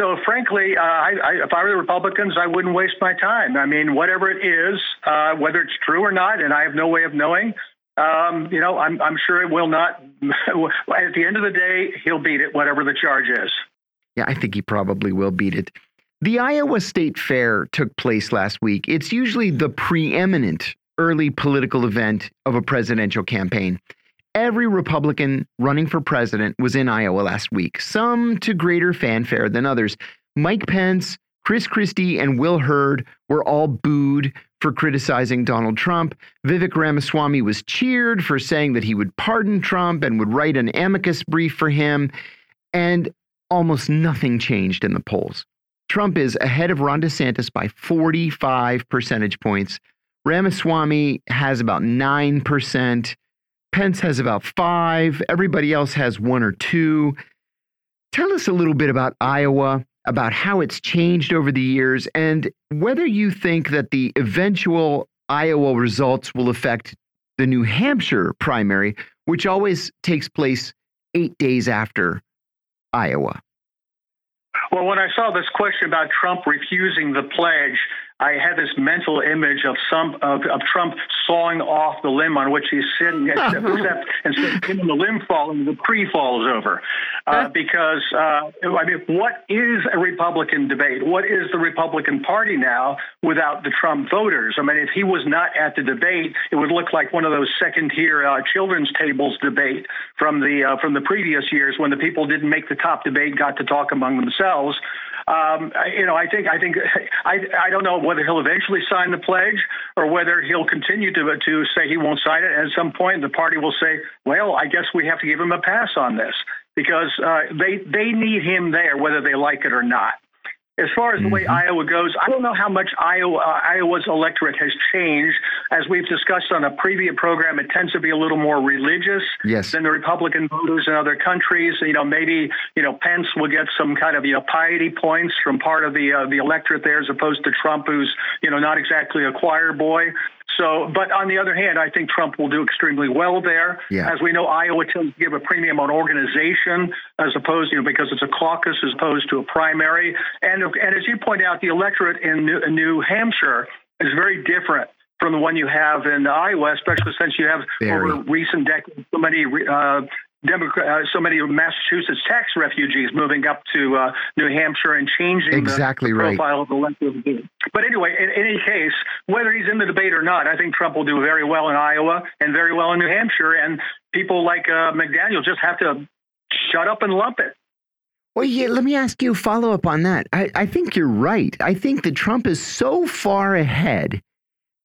So frankly, uh, I, I, if I were the Republicans, I wouldn't waste my time. I mean, whatever it is, uh, whether it's true or not, and I have no way of knowing. Um, you know, I'm, I'm sure it will not. at the end of the day, he'll beat it, whatever the charge is. Yeah, I think he probably will beat it. The Iowa State Fair took place last week. It's usually the preeminent early political event of a presidential campaign. Every Republican running for president was in Iowa last week, some to greater fanfare than others. Mike Pence, Chris Christie, and Will Hurd were all booed for criticizing Donald Trump. Vivek Ramaswamy was cheered for saying that he would pardon Trump and would write an amicus brief for him. And almost nothing changed in the polls. Trump is ahead of Ron DeSantis by 45 percentage points. Ramaswamy has about 9%. Pence has about 5. Everybody else has 1 or 2. Tell us a little bit about Iowa, about how it's changed over the years, and whether you think that the eventual Iowa results will affect the New Hampshire primary, which always takes place eight days after Iowa. Well, when I saw this question about Trump refusing the pledge, I had this mental image of some of, of Trump sawing off the limb on which he's sitting, except, except instead of the limb falling, the tree falls over. Uh, because uh, I mean, what is a Republican debate? What is the Republican Party now without the Trump voters? I mean, if he was not at the debate, it would look like one of those second-tier uh, children's tables debate from the uh, from the previous years when the people didn't make the top debate got to talk among themselves. Um, you know, I think I think I I don't know whether he'll eventually sign the pledge or whether he'll continue to to say he won't sign it. At some point, the party will say, "Well, I guess we have to give him a pass on this," because uh, they they need him there whether they like it or not. As far as the way mm-hmm. Iowa goes, I don't know how much Iowa, uh, Iowa's electorate has changed. As we've discussed on a previous program, it tends to be a little more religious yes. than the Republican voters in other countries. You know, maybe you know Pence will get some kind of you know piety points from part of the uh, the electorate there, as opposed to Trump, who's you know not exactly a choir boy. So, but on the other hand, I think Trump will do extremely well there. Yeah. As we know, Iowa tends to give a premium on organization as opposed, you know, because it's a caucus as opposed to a primary. And, and as you point out, the electorate in New, New Hampshire is very different from the one you have in Iowa, especially since you have Very. over recent decades so many uh, Democrat, uh, so many Massachusetts tax refugees moving up to uh, New Hampshire and changing exactly the, the right. profile of the electorate. But anyway, in, in, any case, whether he's in the debate or not, I think Trump will do very well in Iowa and very well in New Hampshire. And people like uh, McDaniel just have to shut up and lump it. Well, yeah, let me ask you a follow up on that. I, I think you're right. I think that Trump is so far ahead.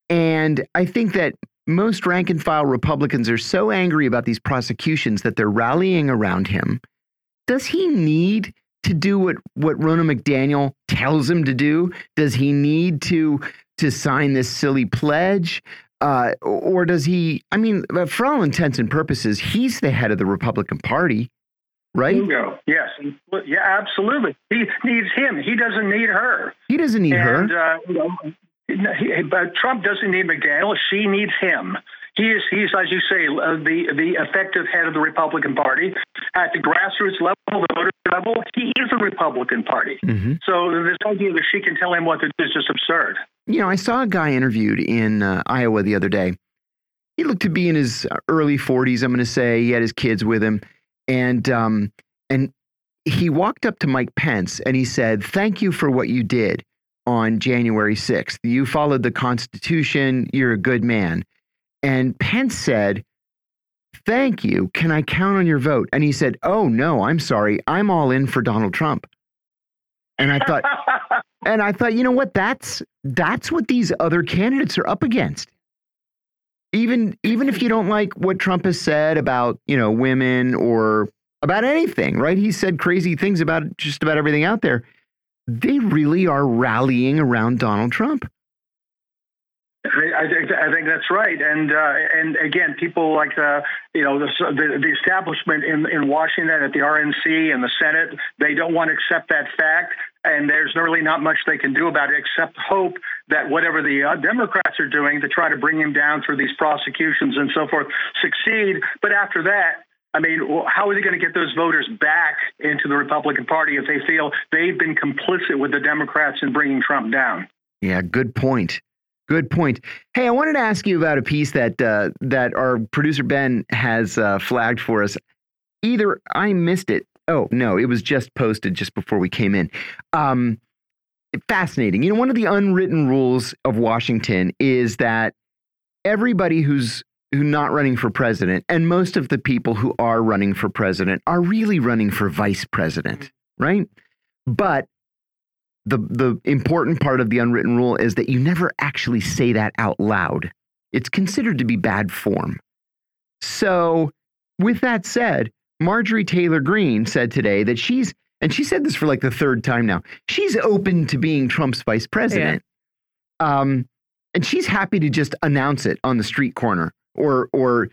And I think that most rank and file Republicans are so angry about these prosecutions that they're rallying around him. Does he need to do what, what Ronna McDaniel tells him to do? Does he need to to sign this silly pledge? Uh, or does he? I mean, for all intents and purposes, he's the head of the Republican Party right? Bingo. Yes. Yeah, absolutely. He needs him. He doesn't need her. He doesn't need and, her. Uh, you know, but Trump doesn't need McDaniel. She needs him. He is, he's, as you say, uh, the the effective head of the Republican Party at the grassroots level, the voter level. He is the Republican Party. Mm-hmm. So this idea that she can tell him what to do is just absurd. You know, I saw a guy interviewed in uh, Iowa the other day. He looked to be in his early 40s. I'm going to say he had his kids with him and um, and he walked up to Mike Pence and he said, "Thank you for what you did on January 6th. You followed the Constitution. You're a good man." And Pence said, "Thank you. Can I count on your vote?" And he said, "Oh no, I'm sorry. I'm all in for Donald Trump." And I thought, and I thought, you know what? That's that's what these other candidates are up against even even if you don't like what Trump has said about you know women or about anything, right? He said crazy things about just about everything out there. They really are rallying around Donald Trump. I think I think that's right, and uh, and again, people like the you know the, the, the establishment in in Washington at the RNC and the Senate, they don't want to accept that fact, and there's really not much they can do about it except hope that whatever the uh, Democrats are doing to try to bring him down through these prosecutions and so forth succeed. But after that, I mean, how are they going to get those voters back into the Republican Party if they feel they've been complicit with the Democrats in bringing Trump down? Yeah, good point. Good point. Hey, I wanted to ask you about a piece that uh, that our producer Ben has uh, flagged for us. Either I missed it. Oh no, it was just posted just before we came in. Um, fascinating. You know, one of the unwritten rules of Washington is that everybody who's who not running for president, and most of the people who are running for president are really running for vice president, right? But the the important part of the unwritten rule is that you never actually say that out loud. It's considered to be bad form. So, with that said, Marjorie Taylor Greene said today that she's and she said this for like the third time now. She's open to being Trump's vice president. Yeah. Um, and she's happy to just announce it on the street corner or or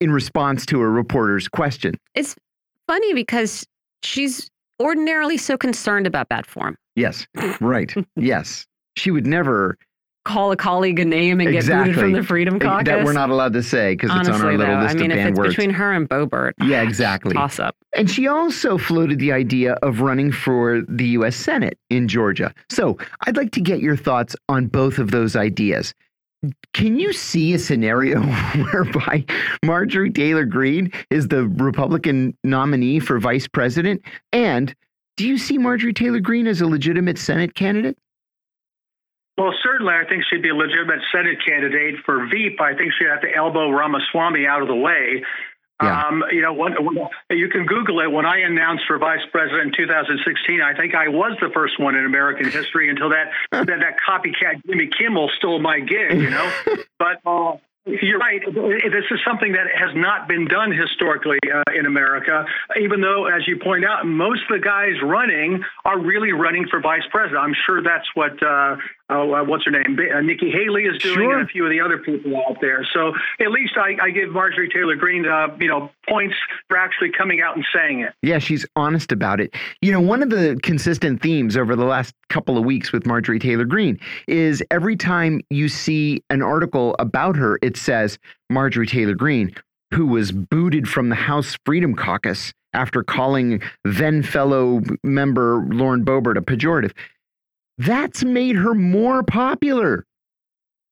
in response to a reporter's question. It's funny because she's ordinarily so concerned about bad form. Yes. Right. yes. She would never call a colleague a name and exactly. get booted from the Freedom Caucus. That we're not allowed to say because it's on our little though, list I mean, of banned words. between her and Boebert. Yeah, exactly. Toss up. And she also floated the idea of running for the U.S. Senate in Georgia. So I'd like to get your thoughts on both of those ideas. Can you see a scenario whereby Marjorie Taylor Greene is the Republican nominee for vice president? And do you see Marjorie Taylor Greene as a legitimate Senate candidate? Well, certainly, I think she'd be a legitimate Senate candidate for Veep. I think she'd have to elbow Ramaswamy out of the way. Yeah. Um, you know, when, when, you can Google it. When I announced for vice president in 2016, I think I was the first one in American history until that that, that copycat Jimmy Kimmel stole my gig. You know, but uh, you're right. This is something that has not been done historically uh, in America, even though, as you point out, most of the guys running are really running for vice president. I'm sure that's what uh, uh, what's her name? Uh, Nikki Haley is doing, sure. and a few of the other people out there. So at least I, I give Marjorie Taylor Greene, uh, you know, points for actually coming out and saying it. Yeah, she's honest about it. You know, one of the consistent themes over the last couple of weeks with Marjorie Taylor Greene is every time you see an article about her, it says Marjorie Taylor Greene, who was booted from the House Freedom Caucus after calling then fellow member Lauren Boebert a pejorative. That's made her more popular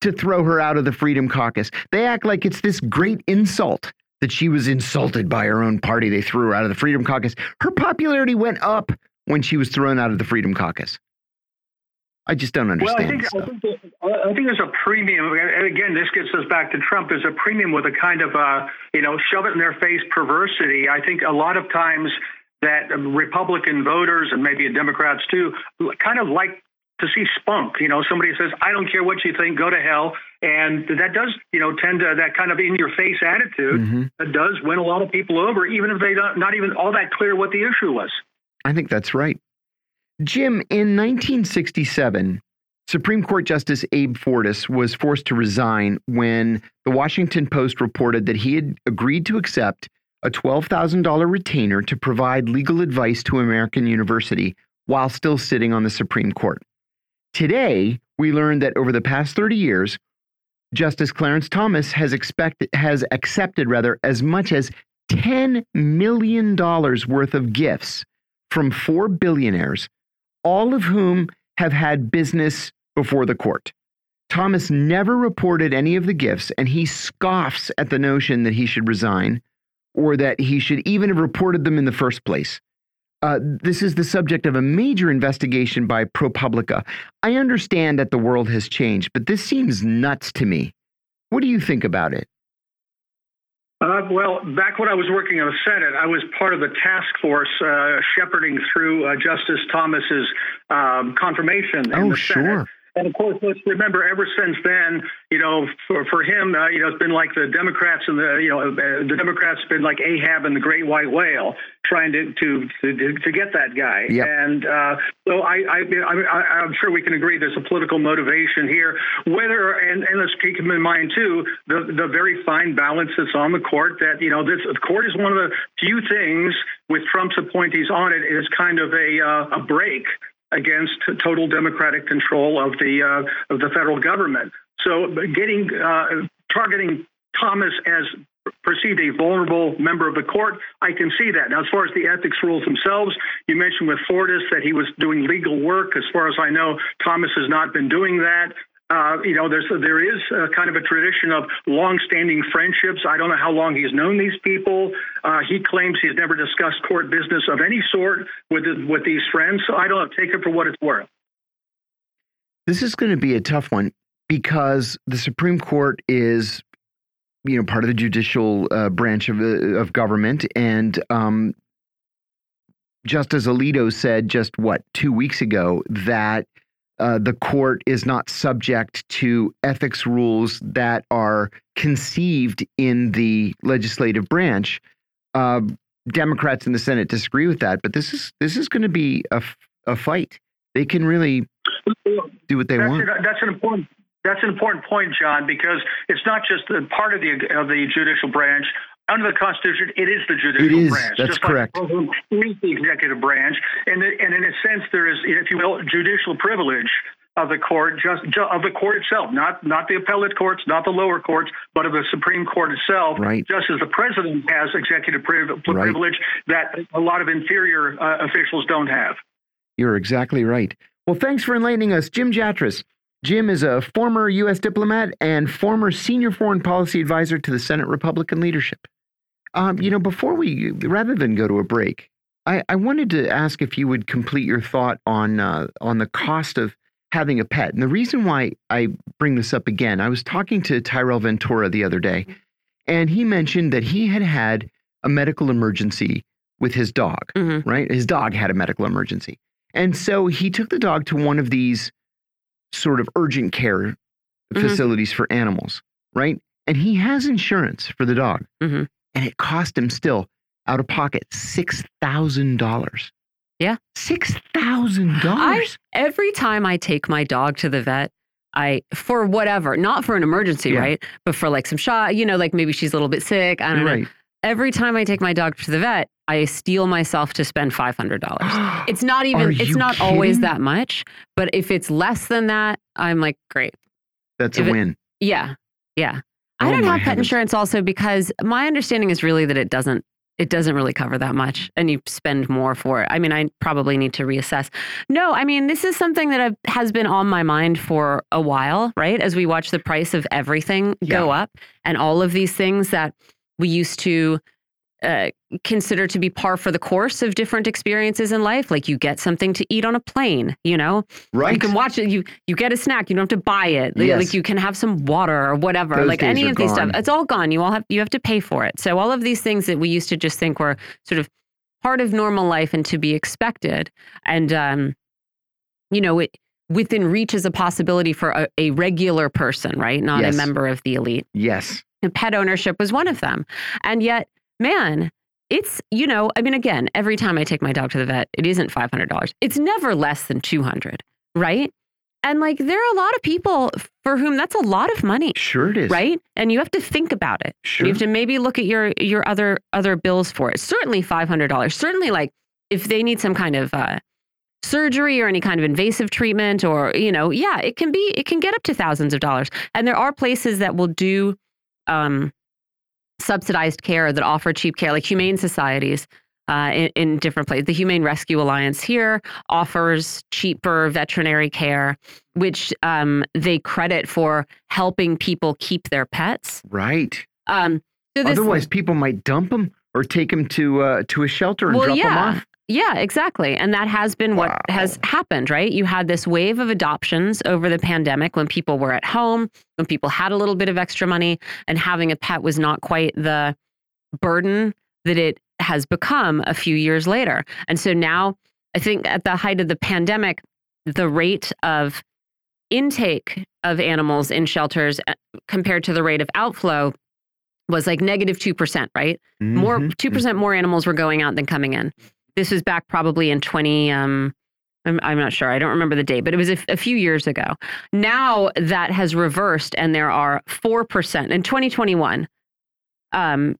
to throw her out of the Freedom Caucus. They act like it's this great insult that she was insulted by her own party. They threw her out of the Freedom Caucus. Her popularity went up when she was thrown out of the Freedom Caucus. I just don't understand. Well, I think, I think, I think there's a premium. Again, this gets us back to Trump. There's a premium with a kind of, uh, you know, shove it in their face perversity. I think a lot of times that Republican voters and maybe Democrats too kind of like to see spunk. You know, somebody says, "I don't care what you think, go to hell," and that does, you know, tend to that kind of in-your-face attitude mm-hmm. that does win a lot of people over, even if they don't not even all that clear what the issue was. I think that's right, Jim. In 1967. Supreme Court Justice Abe Fortas was forced to resign when the Washington Post reported that he had agreed to accept a $12,000 retainer to provide legal advice to American University while still sitting on the Supreme Court. Today, we learned that over the past 30 years, Justice Clarence Thomas has has accepted rather as much as 10 million dollars worth of gifts from four billionaires, all of whom have had business before the court. Thomas never reported any of the gifts, and he scoffs at the notion that he should resign or that he should even have reported them in the first place. Uh, this is the subject of a major investigation by ProPublica. I understand that the world has changed, but this seems nuts to me. What do you think about it? Uh, well, back when I was working in the Senate, I was part of the task force uh, shepherding through uh, Justice Thomas's um, confirmation. Oh, sure. Senate. And of course, let's remember, ever since then, you know, for, for him, uh, you know, it's been like the Democrats and the, you know, uh, the Democrats have been like Ahab and the Great White Whale, trying to to to, to get that guy. Yep. And uh, so I, I, I, I'm sure we can agree there's a political motivation here. Whether and, and let's keep in mind too the the very fine balance that's on the court. That you know, this the court is one of the few things with Trump's appointees on it is kind of a uh, a brake against total democratic control of the uh, of the federal government. So, getting uh, targeting Thomas as perceived a vulnerable member of the court, I can see that. Now, as far as the ethics rules themselves, you mentioned with Fortas that he was doing legal work. As far as I know, Thomas has not been doing that. Uh, you know, there's there is kind of a tradition of long-standing friendships. I don't know how long he's known these people. Uh, he claims he's never discussed court business of any sort with with these friends. So I don't take it for what it's worth. This is going to be a tough one because the Supreme Court is, you know, part of the judicial uh, branch of uh, of government, and um, Justice Alito said just what two weeks ago that uh, the court is not subject to ethics rules that are conceived in the legislative branch. Uh, Democrats in the Senate disagree with that, but this is this is going to be a, a fight. They can really do what they that's want. An, that's an important that's an important point, John, because it's not just part of the of the judicial branch under the Constitution, it is the judicial it is. branch. That's just correct. Like the the executive branch, and and in a sense, there is, if you will, judicial privilege of the court, just, just, of the court itself, not not the appellate courts, not the lower courts, but of the Supreme Court itself. Right. Just as the president has executive priv privilege right. that a lot of inferior uh, officials don't have. You're exactly right. Well, thanks for enlightening us, Jim Jatras. Jim is a former U.S. diplomat and former senior foreign policy advisor to the Senate Republican leadership. Um, you know, before we, rather than go to a break, I, I wanted to ask if you would complete your thought on uh, on the cost of having a pet. And the reason why I bring this up again, I was talking to Tyrel Ventura the other day, and he mentioned that he had had a medical emergency with his dog. Mm -hmm. Right, his dog had a medical emergency, and so he took the dog to one of these sort of urgent care mm -hmm. facilities for animals. Right, and he has insurance for the dog. Mm -hmm and it cost him still out of pocket $6,000. Yeah. $6,000. Every time I take my dog to the vet, I, for whatever, not for an emergency, yeah. right? But for like some shot, you know, like maybe she's a little bit sick. I don't right. know. Every time I take my dog to the vet, I steel myself to spend $500. it's not even, it's not kidding? always that much. But if it's less than that, I'm like, great. That's if a win. It, yeah. Yeah. I oh don't oh have pet heavens. insurance also because my understanding is really that it doesn't it doesn't really cover that much and you spend more for it. I mean, I probably need to reassess. No, I mean, this is something that has been on my mind for a while, right? As we watch the price of everything yeah. go up and all of these things that we used to uh, consider to be par for the course of different experiences in life. Like you get something to eat on a plane, you know, right? You can watch it. You you get a snack. You don't have to buy it. Yes. Like you can have some water or whatever. Those like any of gone. these stuff, it's all gone. You all have you have to pay for it. So all of these things that we used to just think were sort of part of normal life and to be expected. And, um, you know, it within reach is a possibility for a, a regular person, right? Not Yes. a member of the elite. Yes. And pet ownership was one of them. And yet, man, it's, you know, I mean, again, every time I take my dog to the vet, it isn't $500. It's never less than 200, right? And like, there are a lot of people for whom that's a lot of money, Sure it is. right? And you have to think about it. Sure. You have to maybe look at your your other other bills for it. Certainly $500. Certainly like if they need some kind of uh, surgery or any kind of invasive treatment or, you know, yeah, it can be it can get up to thousands of dollars. And there are places that will do um, subsidized care that offer cheap care, like humane societies uh, in, in different places. The Humane Rescue Alliance here offers cheaper veterinary care, which um, they credit for helping people keep their pets. Right. Um, so Otherwise, people might dump them or take them to uh, to a shelter and well, drop them off. Yeah, exactly. And that has been what has happened, right? You had this wave of adoptions over the pandemic when people were at home, when people had a little bit of extra money, and having a pet was not quite the burden that it has become a few years later. And so now, I think at the height of the pandemic, the rate of intake of animals in shelters uh, compared to the rate of outflow was like negative 2%, right? more Mhm. 2% more animals were going out than coming in this was back probably in 20 um I'm, I'm not sure i don't remember the date but it was a, a few years ago. Now that has reversed and there are 4% in 2021 um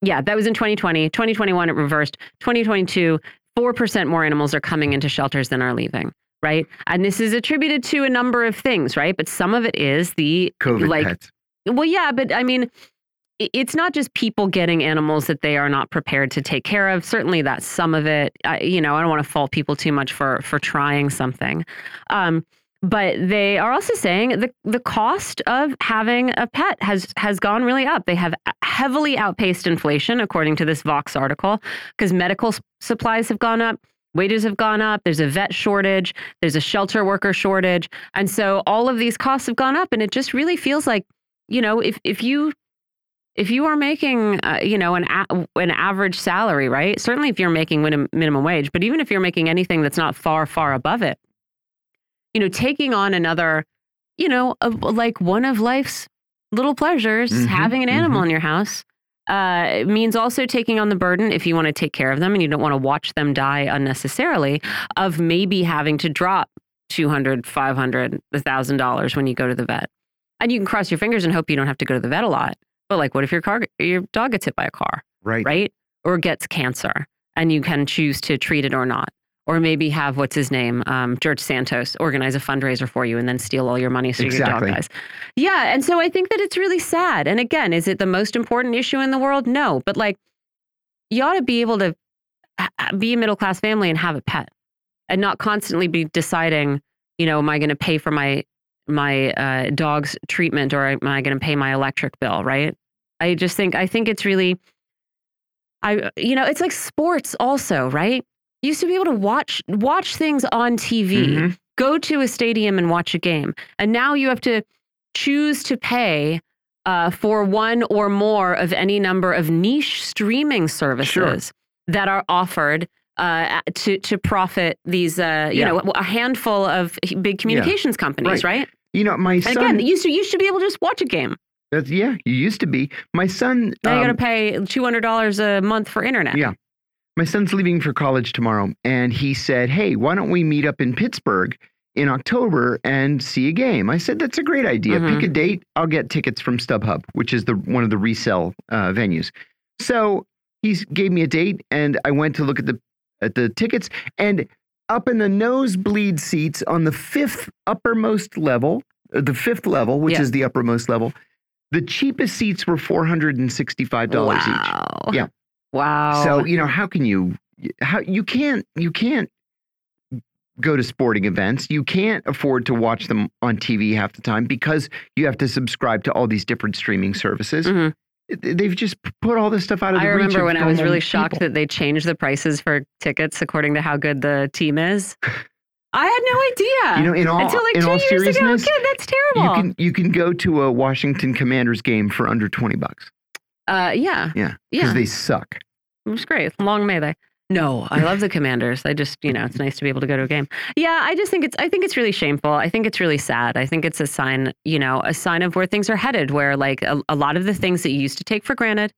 yeah that was in 2020 2021 it reversed 2022 4% more animals are coming into shelters than are leaving right? And this is attributed to a number of things right? But some of it is the COVID like pets. well, yeah, but I mean, it's not just people getting animals that they are not prepared to take care of. Certainly, that's some of it. I, you know, I don't want to fault people too much for for trying something, um, but they are also saying the the cost of having a pet has has gone really up. They have heavily outpaced inflation, according to this Vox article, because medical supplies have gone up. Wages have gone up. There's a vet shortage. There's a shelter worker shortage. And so all of these costs have gone up. And it just really feels like you know, if if you if you are making uh, you know an a, an average salary, right? Certainly, if you're making minim, minimum wage, but even if you're making anything that's not far far above it, you know, taking on another, you know, a, like one of life's little pleasures, Mhm, having an animal in your house. Uh, means also taking on the burden if you want to take care of them and you don't want to watch them die unnecessarily of maybe having to drop 200 500 $1000 when you go to the vet and you can cross your fingers and hope you don't have to go to the vet a lot. But like, what if your car, your dog gets hit by a car, Right. right? Or gets cancer, and you can choose to treat it or not, or maybe have what's his name, um, George Santos, organize a fundraiser for you and then steal all your money so your dog dies. Yeah, and so I think that it's really sad. And again, is it the most important issue in the world? No, but like, you ought to be able to be a middle class family and have a pet, and not constantly be deciding, you know, am I going to pay for my my uh, dog's treatment or am I going to pay my electric bill? Right. I just think I think it's really, I you know, it's like sports also, right? You used to be able to watch watch things on TV, Mhm. go to a stadium and watch a game, and now you have to choose to pay. Uh, for one or more of any number of niche streaming services that are offered uh, to to profit these uh, you Yeah. know a handful of big communications companies, right? You know, my And son. again, you to you should be able to just watch a game. that's- yeah, you used to be. My son. Now you um, got to pay two hundred dollars a month for internet. Yeah. my son's leaving for college tomorrow, and he said, "Hey, why don't we meet up in Pittsburgh in October and see a game?" I said, "That's a great idea. Mhm. Pick a date. I'll get tickets from StubHub, which is the one of the resell uh, venues." So he gave me a date, and I went to look at the at the tickets, and up in the nosebleed seats on the fifth uppermost level, the fifth level, which Yeah. is the uppermost level, the cheapest seats were four hundred and sixty-five dollars each. Wow. Yeah. Wow. So you know, how can you? How you can't you can't go to sporting events. You can't afford to watch them on TV half the time because you have to subscribe to all these different streaming services. Mhm. They've just put all this stuff out of I the reach remember when I was really shocked people. that they changed the prices for tickets according to how good the team is. I had no idea. You know, in all until like in two all years ago. seriousness, Kid, that's terrible. you can you can go to a Washington Commanders game for under twenty bucks. uh, yeah, Yeah, because yeah, they suck. it was great. Long may they. No, I love the Commanders. I just, you know, it's nice to be able to go to a game. Yeah, I just think it's I think it's really shameful. I think it's really sad. I think it's a sign, you know, a sign of where things are headed where like a, a lot of the things that you used to take for granted,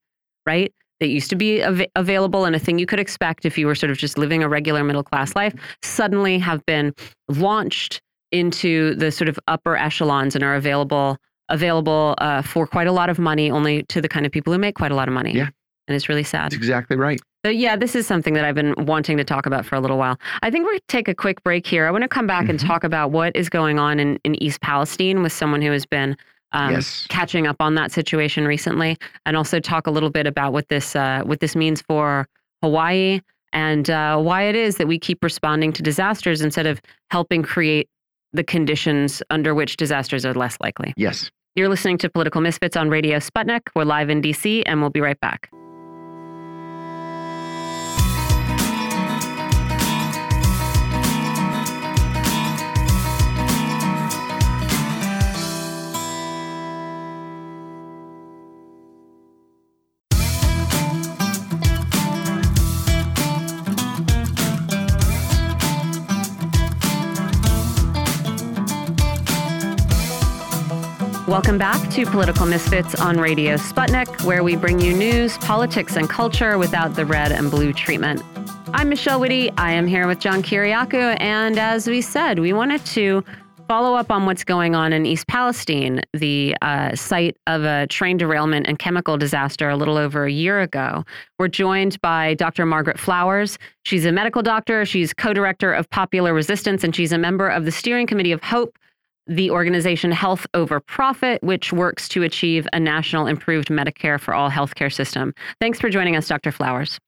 right? That used to be av available and a thing you could expect if you were sort of just living a regular middle class life suddenly have been launched into the sort of upper echelons and are available available uh, for quite a lot of money only to the kind of people who make quite a lot of money. Yeah. And it's really sad. That's exactly right. So yeah, this is something that I've been wanting to talk about for a little while. I think we're going to take a quick break here. I want to come back mm -hmm. and mm-hmm. talk about what is going on in, in East Palestine with someone who has been um, yes. catching up on that situation recently, and also talk a little bit about what this uh, what this means for Hawaii and uh, why it is that we keep responding to disasters instead of helping create the conditions under which disasters are less likely. Yes. You're listening to Political Misfits on Radio Sputnik. We're live in DC, and we'll be right back. Welcome back to Political Misfits on Radio Sputnik, where we bring you news, politics, and culture without the red and blue treatment. I'm Michelle Witte. I am here with John Kiriakou. And as we said, we wanted to follow up on what's going on in East Palestine, the uh, site of a train derailment and chemical disaster a little over a year ago. We're joined by Dr. Margaret Flowers. She's a medical doctor, she's co director of Popular Resistance, and she's a member of the steering committee of HOPE the organization Health Over Profit, which works to achieve a national improved Medicare for all healthcare system. Thanks for joining us, Dr. Flowers.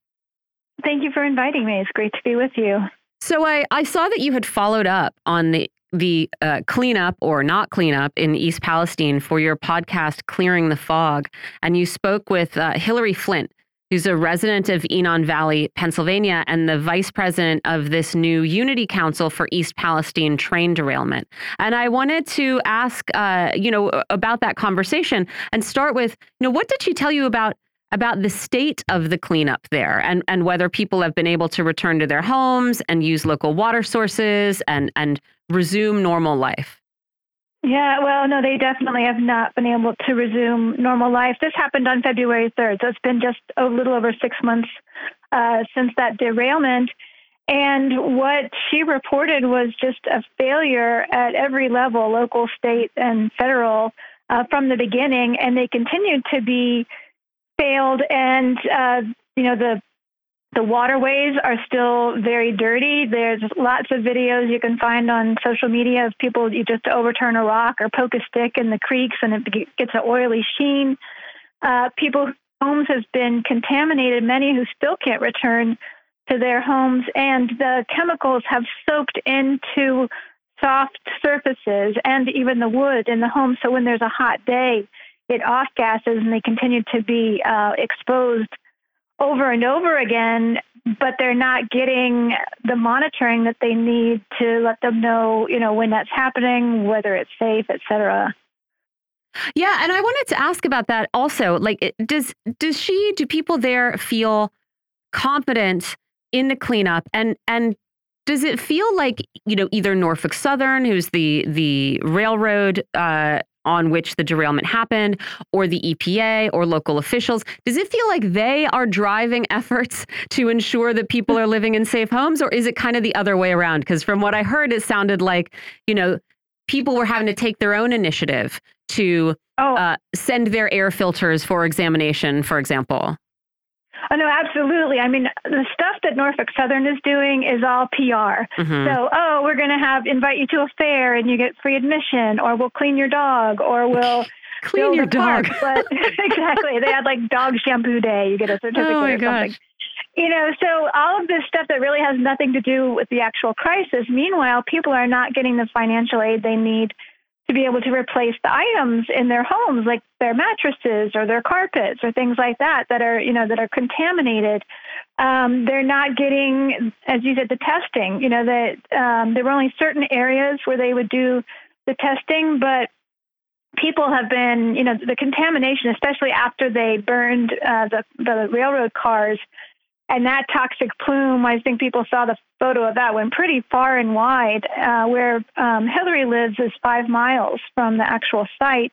Thank you for inviting me. It's great to be with you. So I, I saw that you had followed up on the the uh, cleanup or not cleanup in East Palestine for your podcast, Clearing the Fog. And you spoke with uh, Hillary Flint, who's a resident of Enon Valley, Pennsylvania, and the vice president of this new Unity Council for East Palestine train derailment. And I wanted to ask, uh, you know, about that conversation and start with, you know, what did she tell you about about the state of the cleanup there and and whether people have been able to return to their homes and use local water sources and and resume normal life? Yeah, well, no, they definitely have not been able to resume normal life. This happened on February 3rd, so it's been just a little over six months uh, since that derailment. And what she reported was just a failure at every level local, state, and federal uh, from the beginning. And they continued to be failed. And, uh, you know, the the waterways are still very dirty. There's lots of videos you can find on social media of people you just overturn a rock or poke a stick in the creeks and it gets an oily sheen. Uh, people's homes have been contaminated, many who still can't return to their homes, and the chemicals have soaked into soft surfaces and even the wood in the home. So when there's a hot day, it off gases and they continue to be uh, exposed over and over again, but they're not getting the monitoring that they need to let them know, you know, when that's happening, whether it's safe, et cetera. Yeah, and I wanted to ask about that also. Like, does does she? Do people there feel confident in the cleanup? And and does it feel like you know either Norfolk Southern, who's the the railroad uh, on which the derailment happened, or the EPA or local officials? Does it feel like they are driving efforts to ensure that people are living in safe homes, or is it kind of the other way around? Because from what I heard, it sounded like, you know, people were having to take their own initiative to oh. uh, send their air filters for examination, for example. Oh no, absolutely. I mean, the stuff that Norfolk Southern is doing is all PR. Mm-hmm. So, oh, we're going to have invite you to a fair and you get free admission, or we'll clean your dog, or we'll clean your dog. But exactly, they had like dog shampoo day. You get a certificate oh or gosh. something. You know, so all of this stuff that really has nothing to do with the actual crisis. Meanwhile, people are not getting the financial aid they need to be able to replace the items in their homes, like their mattresses or their carpets or things like that, that are you know that are contaminated. Um, they're not getting, as you said, the testing. You know that um, there were only certain areas where they would do the testing, but people have been, you know, the contamination, especially after they burned uh, the the railroad cars and that toxic plume, I think people saw the photo of that, went pretty far and wide. Uh, where um, Hillary lives is five miles from the actual site.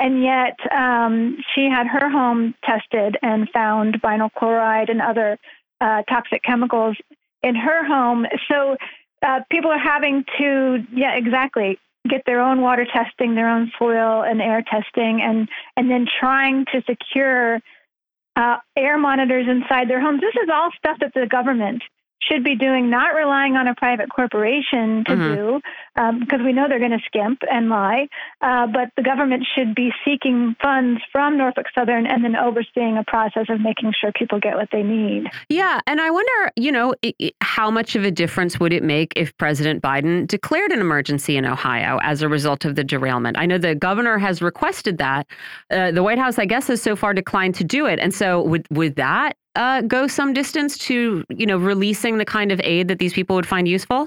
And yet, um, she had her home tested and found vinyl chloride and other uh, toxic chemicals in her home. So uh, people are having to, yeah, exactly, get their own water testing, their own soil and air testing, and and then trying to secure uh, air monitors inside their homes. This is all stuff that the government should be doing, not relying on a private corporation to mm-hmm. do, um, because we know they're going to skimp and lie. Uh, but the government should be seeking funds from Norfolk Southern and then overseeing a process of making sure people get what they need. Yeah. And I wonder, you know, how much of a difference would it make if President Biden declared an emergency in Ohio as a result of the derailment? I know the governor has requested that. Uh, the White House, I guess, has so far declined to do it. And so would, would that uh, go some distance to, you know, releasing the kind of aid that these people would find useful?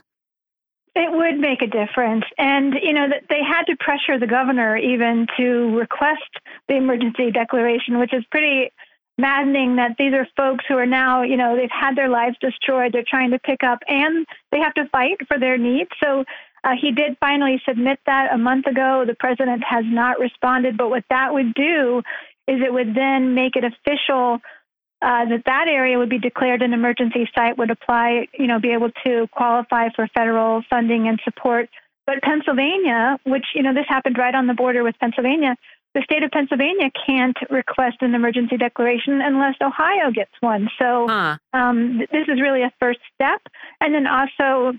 It would make a difference. And, you know, that they had to pressure the governor even to request the emergency declaration, which is pretty maddening that these are folks who are now, you know, they've had their lives destroyed. They're trying to pick up and they have to fight for their needs. So uh, he did finally submit that a month ago. The president has not responded. But what that would do is it would then make it official uh, that that area would be declared an emergency site, would apply, you know, be able to qualify for federal funding and support. But Pennsylvania, which, you know, this happened right on the border with Pennsylvania, the state of Pennsylvania can't request an emergency declaration unless Ohio gets one. So huh. um, this is really a first step. And then also,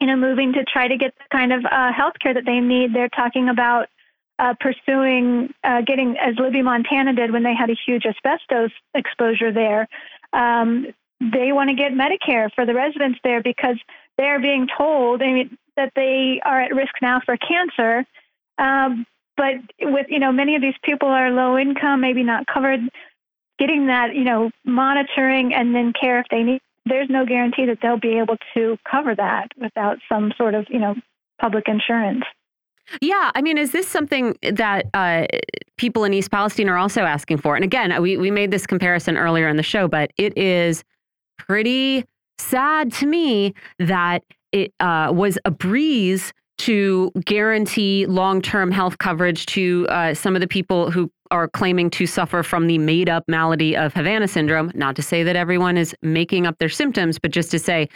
you know, moving to try to get the kind of uh, health care that they need. They're talking about uh, pursuing uh, getting, as Libby, Montana did when they had a huge asbestos exposure there. Um, they want to get Medicare for the residents there because they're being told I mean, that they are at risk now for cancer. Um, but with you know many of these people are low income, maybe not covered. Getting that you know monitoring and then care if they need. There's no guarantee that they'll be able to cover that without some sort of you know public insurance. Yeah, I mean, is this something that uh, people in East Palestine are also asking for? And again, we we made this comparison earlier in the show, but it is pretty sad to me that it uh, was a breeze to guarantee long-term health coverage to uh, some of the people who are claiming to suffer from the made-up malady of Havana syndrome. Not to say that everyone is making up their symptoms, but just to say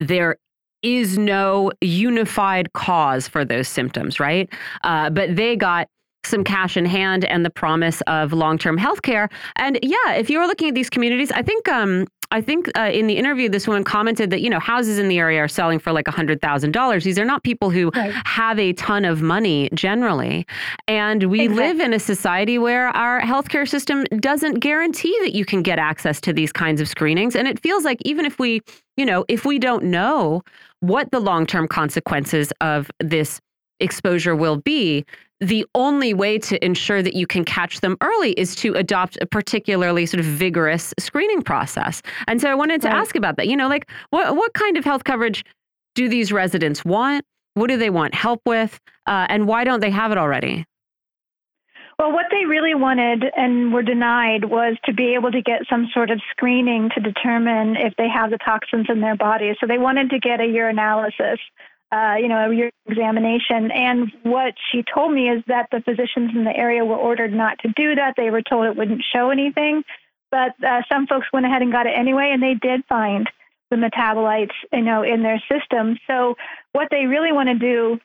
there is no unified cause for those symptoms, right? Uh, but they got some cash in hand and the promise of long-term health care. And yeah, if you were looking at these communities, I think um, I think uh, in the interview, this woman commented that you know houses in the area are selling for like a hundred thousand dollars. These are not people who right. have a ton of money generally, and we exactly. live in a society where our healthcare system doesn't guarantee that you can get access to these kinds of screenings. And it feels like even if we, you know, if we don't know what the long-term consequences of this exposure will be, the only way to ensure that you can catch them early is to adopt a particularly sort of vigorous screening process. And so I wanted to right. ask about that. You know, like what what kind of health coverage do these residents want? What do they want help with? Uh, and why don't they have it already? Well, what they really wanted and were denied was to be able to get some sort of screening to determine if they have the toxins in their body. So they wanted to get a urinalysis uh, you know, a examination. And what she told me is that the physicians in the area were ordered not to do that. They were told it wouldn't show anything. But uh, some folks went ahead and got it anyway, and they did find the metabolites, you know, in their system. So what they really want to do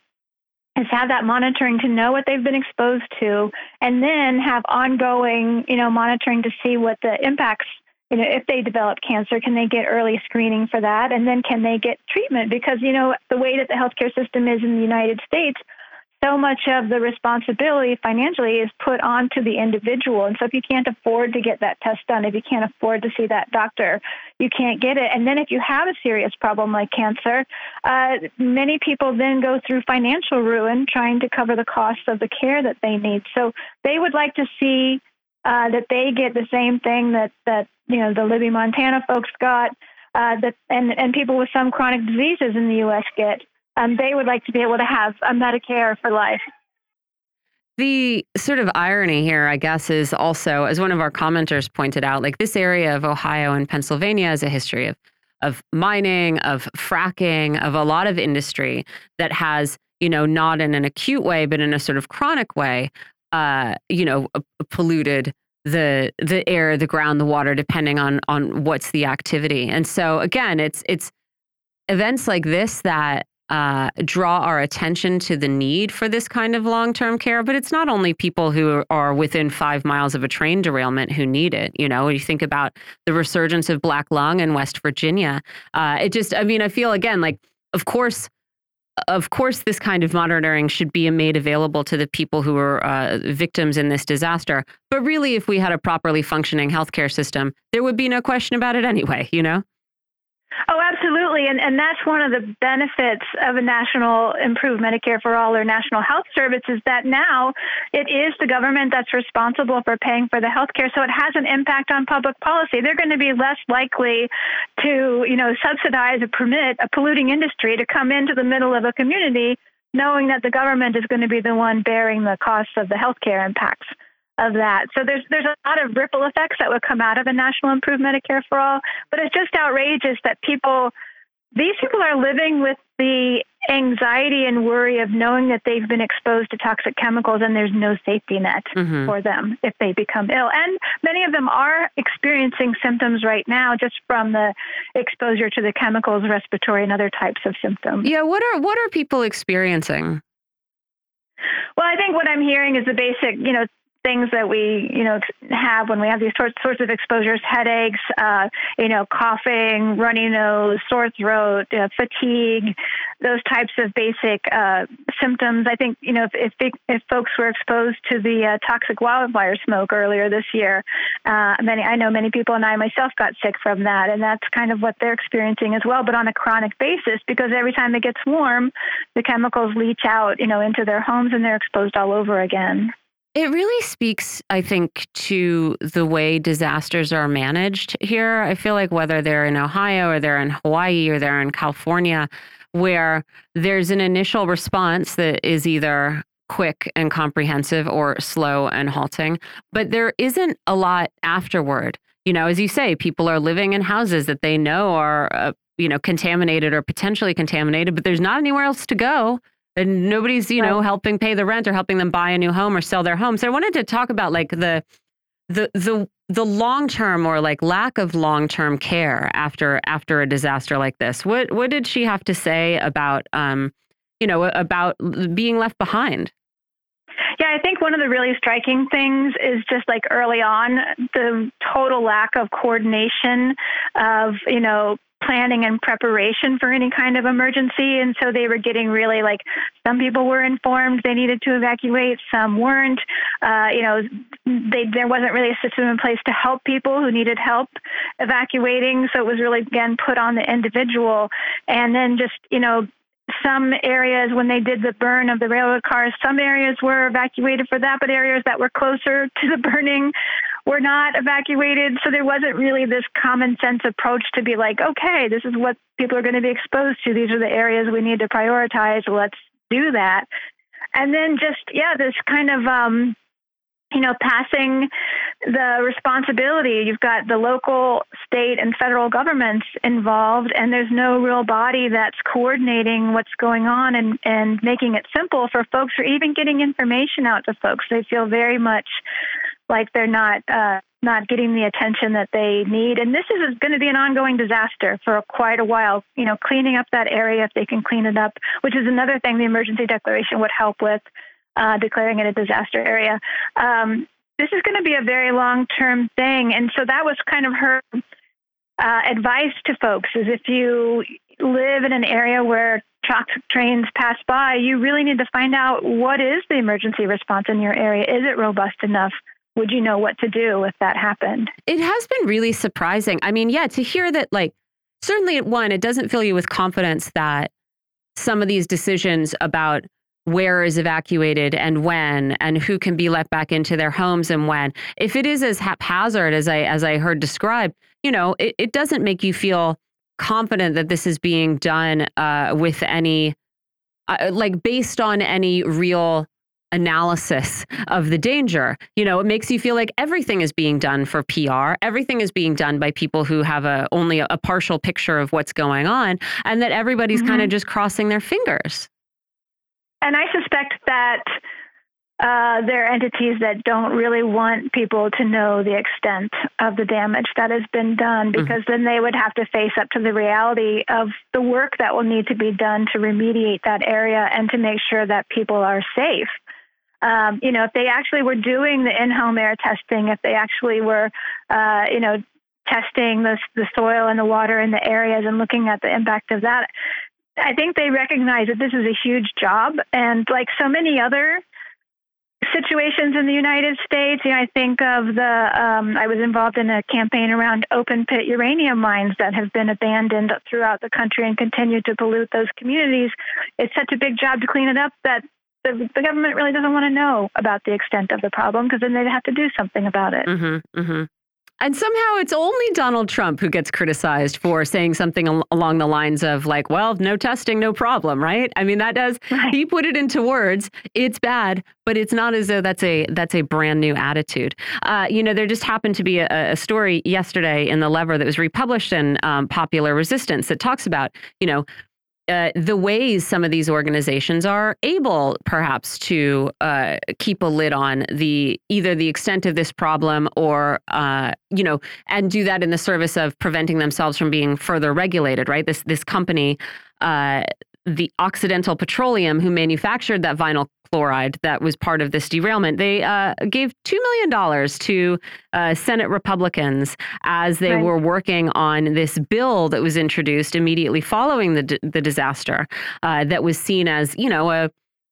is have that monitoring to know what they've been exposed to, and then have ongoing, you know, monitoring to see what the impacts you know, if they develop cancer, can they get early screening for that? And then can they get treatment? Because, you know, the way that the healthcare system is in the United States, so much of the responsibility financially is put onto the individual. And so if you can't afford to get that test done, if you can't afford to see that doctor, you can't get it. And then if you have a serious problem like cancer, uh, many people then go through financial ruin trying to cover the costs of the care that they need. So they would like to see uh, that they get the same thing that that you know the Libby, Montana folks got, uh, that and and people with some chronic diseases in the U.S. get. Um, they would like to be able to have a Medicare for life. The sort of irony here, I guess, is also, as one of our commenters pointed out, like this area of Ohio and Pennsylvania has a history of of mining, of fracking, of a lot of industry that has, you know, not in an acute way, but in a sort of chronic way, uh, you know, polluted the the air, the ground, the water, depending on on what's the activity. And so again, it's it's events like this that uh, draw our attention to the need for this kind of long term care. But it's not only people who are within five miles of a train derailment who need it. You know, when you think about the resurgence of black lung in West Virginia, uh, it just, I mean, I feel again like, of course, of course, this kind of monitoring should be made available to the people who are uh, victims in this disaster. But really, if we had a properly functioning healthcare system, there would be no question about it anyway, you know? Oh, absolutely. And, and that's one of the benefits of a national improved Medicare for all or national health service is that now it is the government that's responsible for paying for the health care. So it has an impact on public policy. They're going to be less likely to, you know, subsidize or permit a polluting industry to come into the middle of a community knowing that the government is going to be the one bearing the costs of the healthcare impacts of that. So there's there's a lot of ripple effects that would come out of a national improved Medicare for all. But it's just outrageous that people these people are living with the anxiety and worry of knowing that they've been exposed to toxic chemicals and there's no safety net mm-hmm. for them if they become ill. And many of them are experiencing symptoms right now just from the exposure to the chemicals, respiratory and other types of symptoms. Yeah, what are what are people experiencing? Well, I think what I'm hearing is the basic, you know, things that we, you know, have when we have these sorts, of exposures, headaches, uh, you know, coughing, runny nose, sore throat, uh, fatigue, those types of basic uh, symptoms. I think, you know, if, if, if folks were exposed to the uh, toxic wildfire smoke earlier this year, uh, many, I know many people and I myself got sick from that, and that's kind of what they're experiencing as well, but on a chronic basis because every time it gets warm, the chemicals leach out, you know, into their homes and they're exposed all over again. It really speaks, I think, to the way disasters are managed here. I feel like whether they're in Ohio or they're in Hawaii or they're in California, where there's an initial response that is either quick and comprehensive or slow and halting, but there isn't a lot afterward. You know, as you say, people are living in houses that they know are, uh, you know, contaminated or potentially contaminated, but there's not anywhere else to go and nobody's you know helping pay the rent or helping them buy a new home or sell their home. So i wanted to talk about like the the the the long term or like lack of long term care after after a disaster like this. What what did she have to say about um you know about being left behind? Yeah, I think one of the really striking things is just like early on the total lack of coordination of, you know, planning and preparation for any kind of emergency. And so they were getting really like some people were informed they needed to evacuate, some weren't. Uh, you know, they, there wasn't really a system in place to help people who needed help evacuating. So it was really, again, put on the individual. And then just, you know, some areas when they did the burn of the railroad cars, some areas were evacuated for that, but areas that were closer to the burning were not evacuated. So there wasn't really this common sense approach to be like, okay, this is what people are going to be exposed to. These are the areas we need to prioritize. Let's do that. And then just, yeah, this kind of, um, you know, passing the responsibility. You've got the local, state, and federal governments involved, and there's no real body that's coordinating what's going on and, and making it simple for folks or even getting information out to folks. They feel very much like they're not uh, not getting the attention that they need. And this is going to be an ongoing disaster for quite a while. You know, cleaning up that area if they can clean it up, which is another thing the emergency declaration would help with uh, declaring it a disaster area. Um, this is going to be a very long term thing. And so that was kind of her uh, advice to folks is if you live in an area where trains pass by, you really need to find out what is the emergency response in your area. Is it robust enough? Would you know what to do if that happened? It has been really surprising. I mean, yeah, to hear that, like, certainly one, it doesn't fill you with confidence that some of these decisions about where is evacuated and when and who can be let back into their homes and when if it is as haphazard as i as i heard described you know it, it doesn't make you feel confident that this is being done uh, with any uh, like based on any real analysis of the danger. You know, it makes you feel like everything is being done for PR, everything is being done by people who have a only a, partial picture of what's going on, and that everybody's mm -hmm. kind of just crossing their fingers. And I suspect that uh, there are entities that don't really want people to know the extent of the damage that has been done mm-hmm. because mm-hmm. then they would have to face up to the reality of the work that will need to be done to remediate that area and to make sure that people are safe. Um, you know, if they actually were doing the in-home air testing, if they actually were, uh, you know, testing the, the soil and the water in the areas and looking at the impact of that, I think they recognize that this is a huge job. And like so many other situations in the United States. You know, I think of the, um, I was involved in a campaign around open pit uranium mines that have been abandoned throughout the country and continue to pollute those communities. It's such a big job to clean it up that the, the government really doesn't want to know about the extent of the problem because then they'd have to do something about it. Mm-hmm, mm-hmm. And somehow it's only Donald Trump who gets criticized for saying something al along the lines of like, well, no testing, no problem, right? I mean, that does, right. he put it into words. It's bad, but it's not as though that's a that's a brand new attitude. Uh, you know, there just happened to be a, a, story yesterday in The Lever that was republished in um, Popular Resistance that talks about, you know, uh, the ways some of these organizations are able, perhaps, to uh, keep a lid on the either the extent of this problem or, uh, you know, and do that in the service of preventing themselves from being further regulated. Right? This this company uh, the Occidental Petroleum, who manufactured that vinyl chloride that was part of this derailment, they uh, gave $2 million to uh, Senate Republicans as they right. were working on this bill that was introduced immediately following the, the disaster uh, that was seen as, you know, a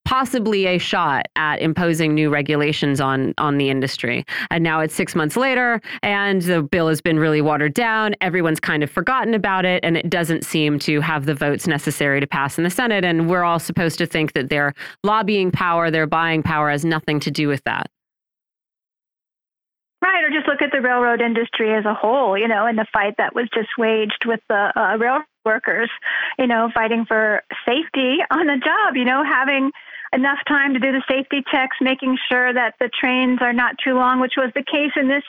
possibly a shot at imposing new regulations on on the industry. And now it's six months later, and the bill has been really watered down. Everyone's kind of forgotten about it, and it doesn't seem to have the votes necessary to pass in the Senate. And we're all supposed to think that their lobbying power, their buying power, has nothing to do with that. Right, or just look at the railroad industry as a whole, you know, and the fight that was just waged with the uh, railroad workers, you know, fighting for safety on the job, you know, having enough time to do the safety checks, making sure that the trains are not too long, which was the case in this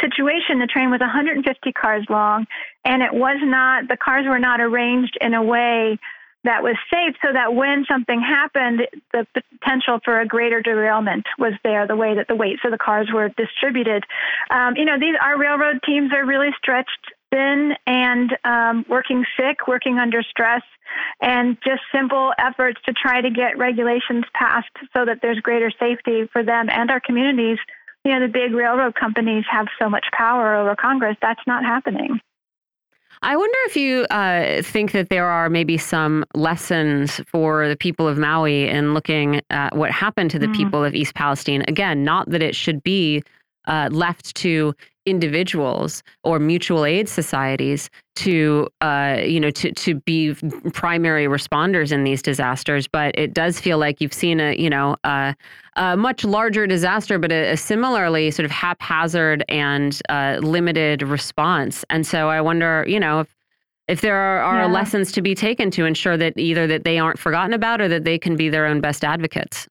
situation. The train was 150 cars long, and it was not, the cars were not arranged in a way that was safe so that when something happened, the potential for a greater derailment was there, the way that the weights of the cars were distributed. Um, you know, these our railroad teams are really stretched thin and um, working sick, working under stress, and just simple efforts to try to get regulations passed so that there's greater safety for them and our communities. You know, the big railroad companies have so much power over Congress. That's not happening. I wonder if you uh, think that there are maybe some lessons for the people of Maui in looking at what happened to the mm. people of East Palestine. Again, not that it should be uh, left to individuals or mutual aid societies to uh, you know to to be primary responders in these disasters but it does feel like you've seen a you know a, a much larger disaster but a, a, similarly sort of haphazard and uh, limited response and so i wonder you know if if there are, are yeah. lessons to be taken to ensure that either that they aren't forgotten about or that they can be their own best advocates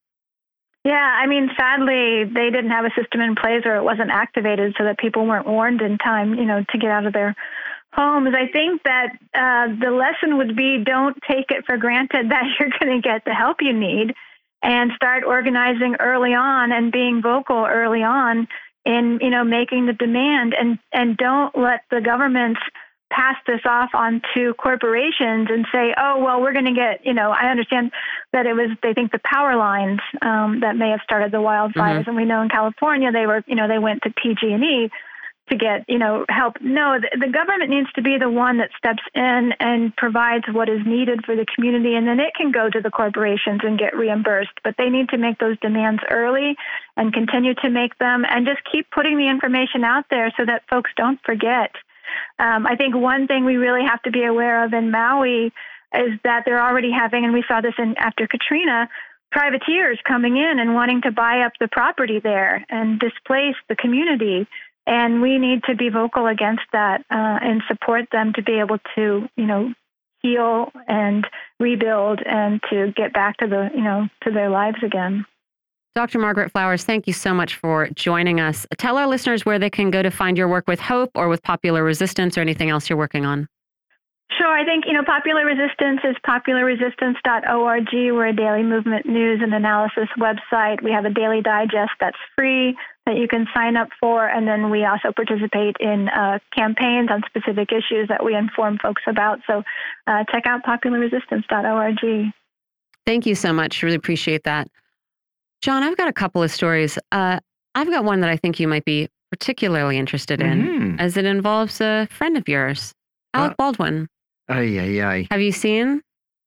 yeah, I mean, sadly, they didn't have a system in place or it wasn't activated so that people weren't warned in time, you know, to get out of their homes. I think that uh, the lesson would be don't take it for granted that you're going to get the help you need and start organizing early on and being vocal early on in, you know, making the demand and, and don't let the government's pass this off onto corporations and say, oh, well, we're going to get, you know, I understand that it was, they think the power lines um, that may have started the wildfires. Mm-hmm. And we know in California, they were, you know, they went to PG&E to get, you know, help. No, the, the government needs to be the one that steps in and provides what is needed for the community. And then it can go to the corporations and get reimbursed. But they need to make those demands early and continue to make them and just keep putting the information out there so that folks don't forget um, I think one thing we really have to be aware of in Maui is that they're already having, and we saw this in after Katrina, privateers coming in and wanting to buy up the property there and displace the community. And we need to be vocal against that uh, and support them to be able to, you know, heal and rebuild and to get back to the, you know, to their lives again. Dr. Margaret Flowers, thank you so much for joining us. Tell our listeners where they can go to find your work with Hope or with Popular Resistance or anything else you're working on. Sure. I think, you know, Popular Resistance is popularresistance.org. We're a daily movement news and analysis website. We have a daily digest that's free that you can sign up for. And then we also participate in uh, campaigns on specific issues that we inform folks about. So uh, check out popularresistance.org. Thank you so much. Really appreciate that. John, I've got a couple of stories. Uh, I've got one that I think you might be particularly interested in, Mhm. as it involves a friend of yours, Alec Uh, Baldwin. Ay, ay, ay. Have you seen?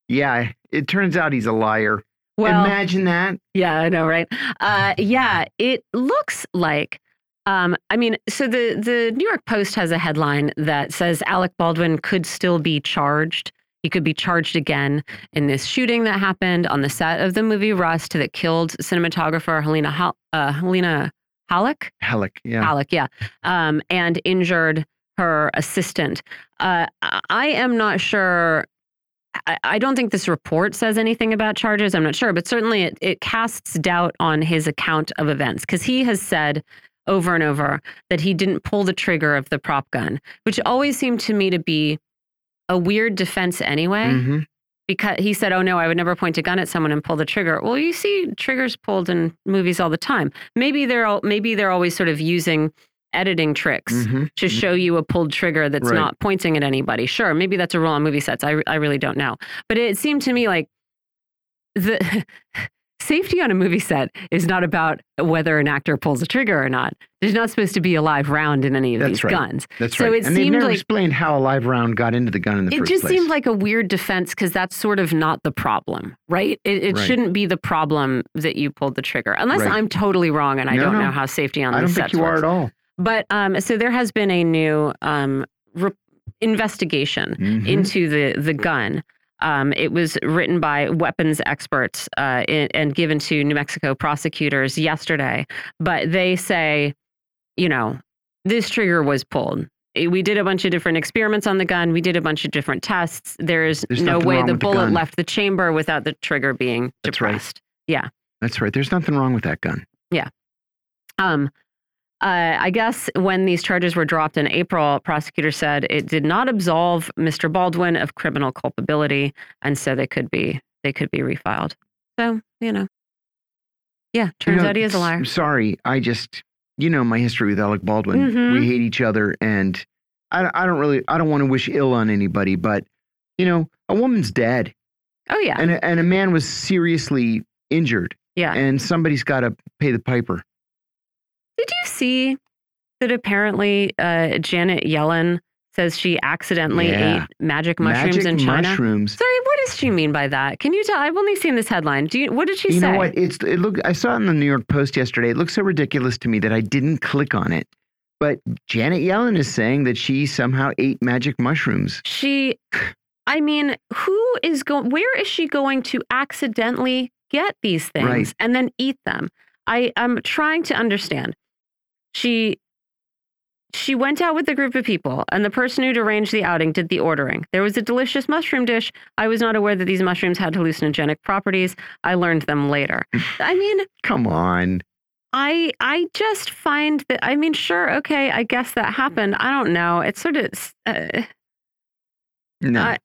Yeah, it turns out he's a liar. Well, Imagine that. yeah, I know, right? Uh, yeah, it looks like. Um, I mean, so the the New York Post has a headline that says Alec Baldwin could still be charged. He could be charged again in this shooting that happened on the set of the movie Rust that killed cinematographer Helena Hal- uh, Helena Halleck. Halleck, yeah. Halleck, yeah, um, and injured her assistant. Uh, I- am not sure. I, I don't think this report says anything about charges. I'm not sure, but certainly it, it casts doubt on his account of events because he has said over and over that he didn't pull the trigger of the prop gun, which always seemed to me to be a weird defense anyway hmm because he said, "Oh no, I would never point a gun at someone and pull the trigger." Well, you see triggers pulled in movies all the time. Maybe they're all, maybe they're always sort of using editing tricks hmm to show you a pulled trigger that's Right. not pointing at anybody. Sure, maybe that's a rule on movie sets. I I really don't know, but it seemed to me like the safety on a movie set is not about whether an actor pulls a trigger or not. There's not supposed to be a live round in any of That's these right. guns. That's So right. it and seemed never like- explained how a live round got into the gun in the first place. It just seemed like a weird defense because that's sort of not the problem, right? It, it Right. shouldn't be the problem that you pulled the trigger, unless Right. I'm totally wrong and I No, don't no. know how safety on I don't think you are works. at all. But um, so there has been a new um, re- investigation Mhm. into the the gun. Um, it was written by weapons experts uh, in, and given to New Mexico prosecutors yesterday. But they say, you know, this trigger was pulled. We did a bunch of different experiments on the gun. We did a bunch of different tests. There's, There's no way the with the bullet left the chamber without the trigger being That's right. depressed. That's right. There's nothing wrong with that gun. Yeah. Um, uh, I guess when these charges were dropped in April, prosecutors said it did not absolve Mr. Baldwin of criminal culpability, and so they could be they could be refiled. So you know, yeah, You turns know, out he is a liar. Sorry, I just you know my history with Alec Baldwin. Mhm. We hate each other, and I, I don't really I don't want to wish ill on anybody, but you know a woman's dead, Oh yeah, and a, and a man was seriously injured, yeah. and somebody's got to pay the piper. You see that apparently uh, Janet Yellen says she accidentally Yeah. ate magic mushrooms Magic in China? mushrooms. Sorry, what does she mean by that? Can you tell? I've only seen this headline. Do you? What did she you say? know what? It's it look. I saw it in the New York Post yesterday. It looks so ridiculous to me that I didn't click on it. But Janet Yellen is saying that she somehow ate magic mushrooms. She, I mean, who is going? Where is she going to accidentally get these things Right. and then eat them? I am trying to understand. She, she went out with a group of people, and the person who'd arranged the outing did the ordering. There was a delicious mushroom dish. I was not aware that these mushrooms had hallucinogenic properties. I learned them later. I mean, Come on. I I just find that I mean, sure, okay, I guess that happened. I don't know. It's sort of. Uh, No. I-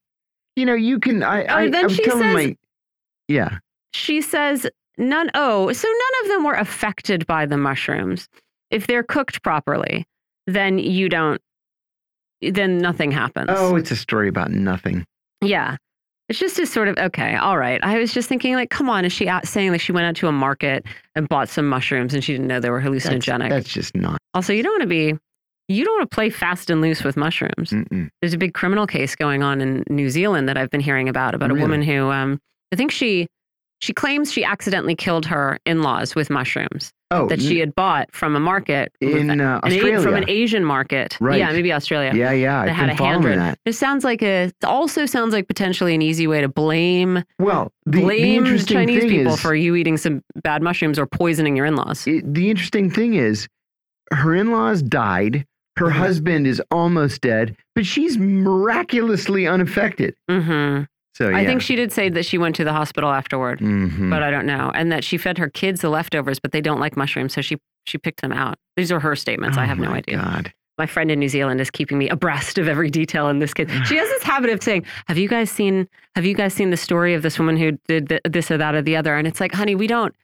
you know, you can. I. I, then I was she telling says- my. Yeah. she says none oh so none of them were affected by the mushrooms if they're cooked properly then you don't then nothing happens Oh, it's a story about nothing. yeah it's just a sort of okay all right i was just thinking like come on is she out saying that she went out to a market and bought some mushrooms and she didn't know they were That's, hallucinogenic that's just not. also you don't want to be you don't want to play fast and loose with mushrooms Mm-mm. there's a big criminal case going on in New Zealand that I've been hearing about about Really? a woman who um I think she she claims she accidentally killed her in-laws with mushrooms Oh, that she had bought from a market in uh, an Australia. from an Asian market. Right. Yeah, maybe Australia. yeah, yeah. That I've had a handwritten. that. It sounds like a it also sounds like potentially an easy way to blame Well, the, the blame interesting Chinese thing people is, for you eating some bad mushrooms or poisoning your in-laws. it, the interesting thing is, her in-laws died. Her Mhm. husband is almost dead, but she's miraculously unaffected. hmm So I think she did say that she went to the hospital afterward, Mhm. but I don't know. And that she fed her kids the leftovers, but they don't like mushrooms, so she she picked them out. These are her statements. I Oh have no idea. God. My friend in New Zealand is keeping me abreast of every detail in this case. She has this habit of saying, "Have you guys seen? Have you guys seen the story of this woman who did th- this or that or the other?" And it's like, honey, we don't.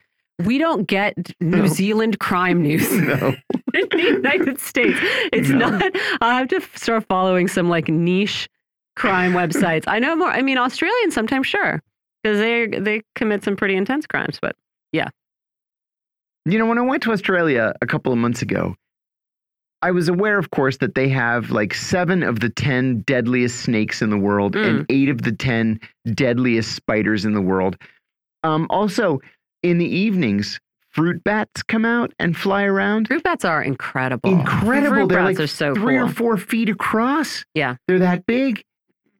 We don't get New No. Zealand crime news No. in the United States. It's No. not. I have to start following some like niche crime websites. I know more. I mean, Australians sometimes sure because they they commit some pretty intense crimes. But yeah. You know, when I went to Australia a couple of months ago, I was aware, of course, that they have like seven of the 10 deadliest snakes in the world Mm. and eight of the 10 deadliest spiders in the world. Um, also, in the evenings, fruit bats come out and fly around. fruit bats are incredible. Incredible. Fruit They're bats like are so Three cool. or four feet across. Yeah. They're that big.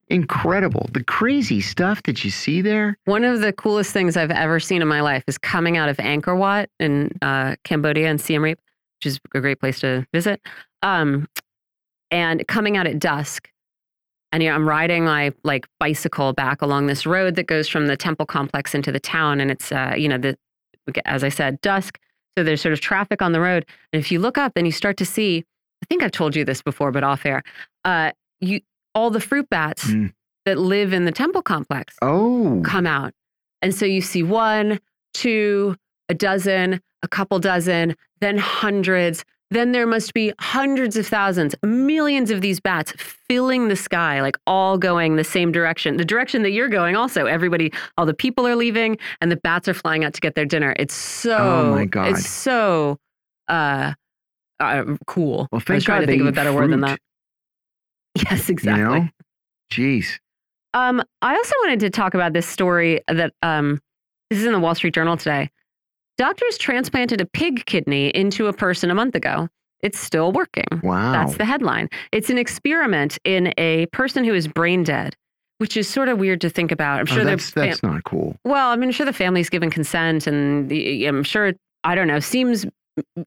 Incredible. The crazy stuff that you see there. One of the coolest things I've ever seen in my life is coming out of Angkor Wat in uh, Cambodia and Siem Reap, which is a great place to visit. Um, and coming out at dusk, and you know, I'm riding my like bicycle back along this road that goes from the temple complex into the town, and it's uh, you know the as I said dusk, so there's sort of traffic on the road, and if you look up, then you start to see. I think I've told you this before, but off air. Uh, you all the fruit bats Mm. that live in the temple complex Oh. come out. And so you see one, two, a dozen, a couple dozen, then hundreds. Then there must be hundreds of thousands, millions of these bats filling the sky, like all going the same direction, the direction that you're going. Also, everybody, all the people are leaving, and the bats are flying out to get their dinner. It's so, Oh my God. it's so uh, uh, cool. Well, I was trying God to think of a better word than that. Yes, exactly. You know? Jeez. Um, I also wanted to talk about this story that um, this is in the Wall Street Journal today. Doctors transplanted a pig kidney into a person a month ago. It's still working. Wow. That's the headline. It's an experiment in a person who is brain dead, which is sort of weird to think about. I'm Oh, sure they're that's, that's not cool. well, I mean, sure the family's given consent, and the, I'm sure I don't know seems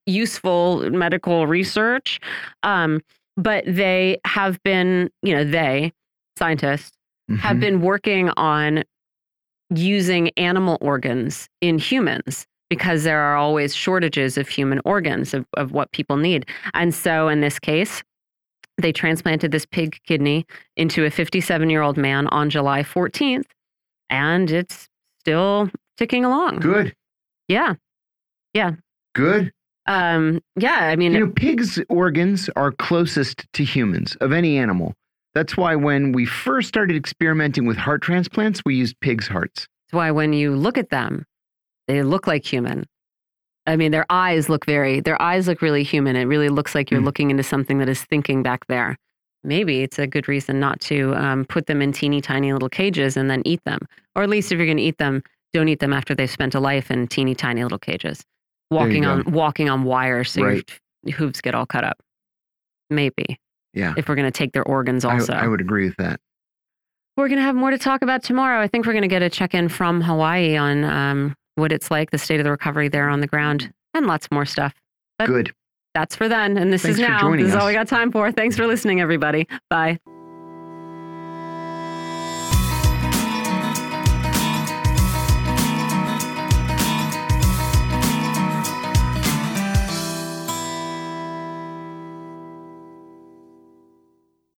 useful medical research, um, but they have been, you know, they scientists have Mhm. been working on using animal organs in humans because there are always shortages of human organs of, of what people need. And so in this case, they transplanted this pig kidney into a 57 year old man on July 14th, and it's still ticking along. Good. Yeah. Yeah. Good. Um, yeah. I mean, You know, pigs' organs are closest to humans of any animal. That's why when we first started experimenting with heart transplants, we used pigs' hearts. That's why when you look at them, they look like human. I mean, their eyes look very, their eyes look really human. It really looks like you're Mm. looking into something that is thinking back there. Maybe it's a good reason not to um, put them in teeny tiny little cages and then eat them. Or at least if you're going to eat them, don't eat them after they've spent a life in teeny tiny little cages, walking on walking on wires so Right. your hooves get all cut up. Maybe Yeah. if we're going to take their organs also. I would agree with that. We're going to have more to talk about tomorrow. I think we're going to get a check in from Hawaii on um, what it's like, the state of the recovery there on the ground, and lots more stuff. But Good. that's for then. And this Thanks is now. This is all we got time for. Thanks for listening, everybody. Bye.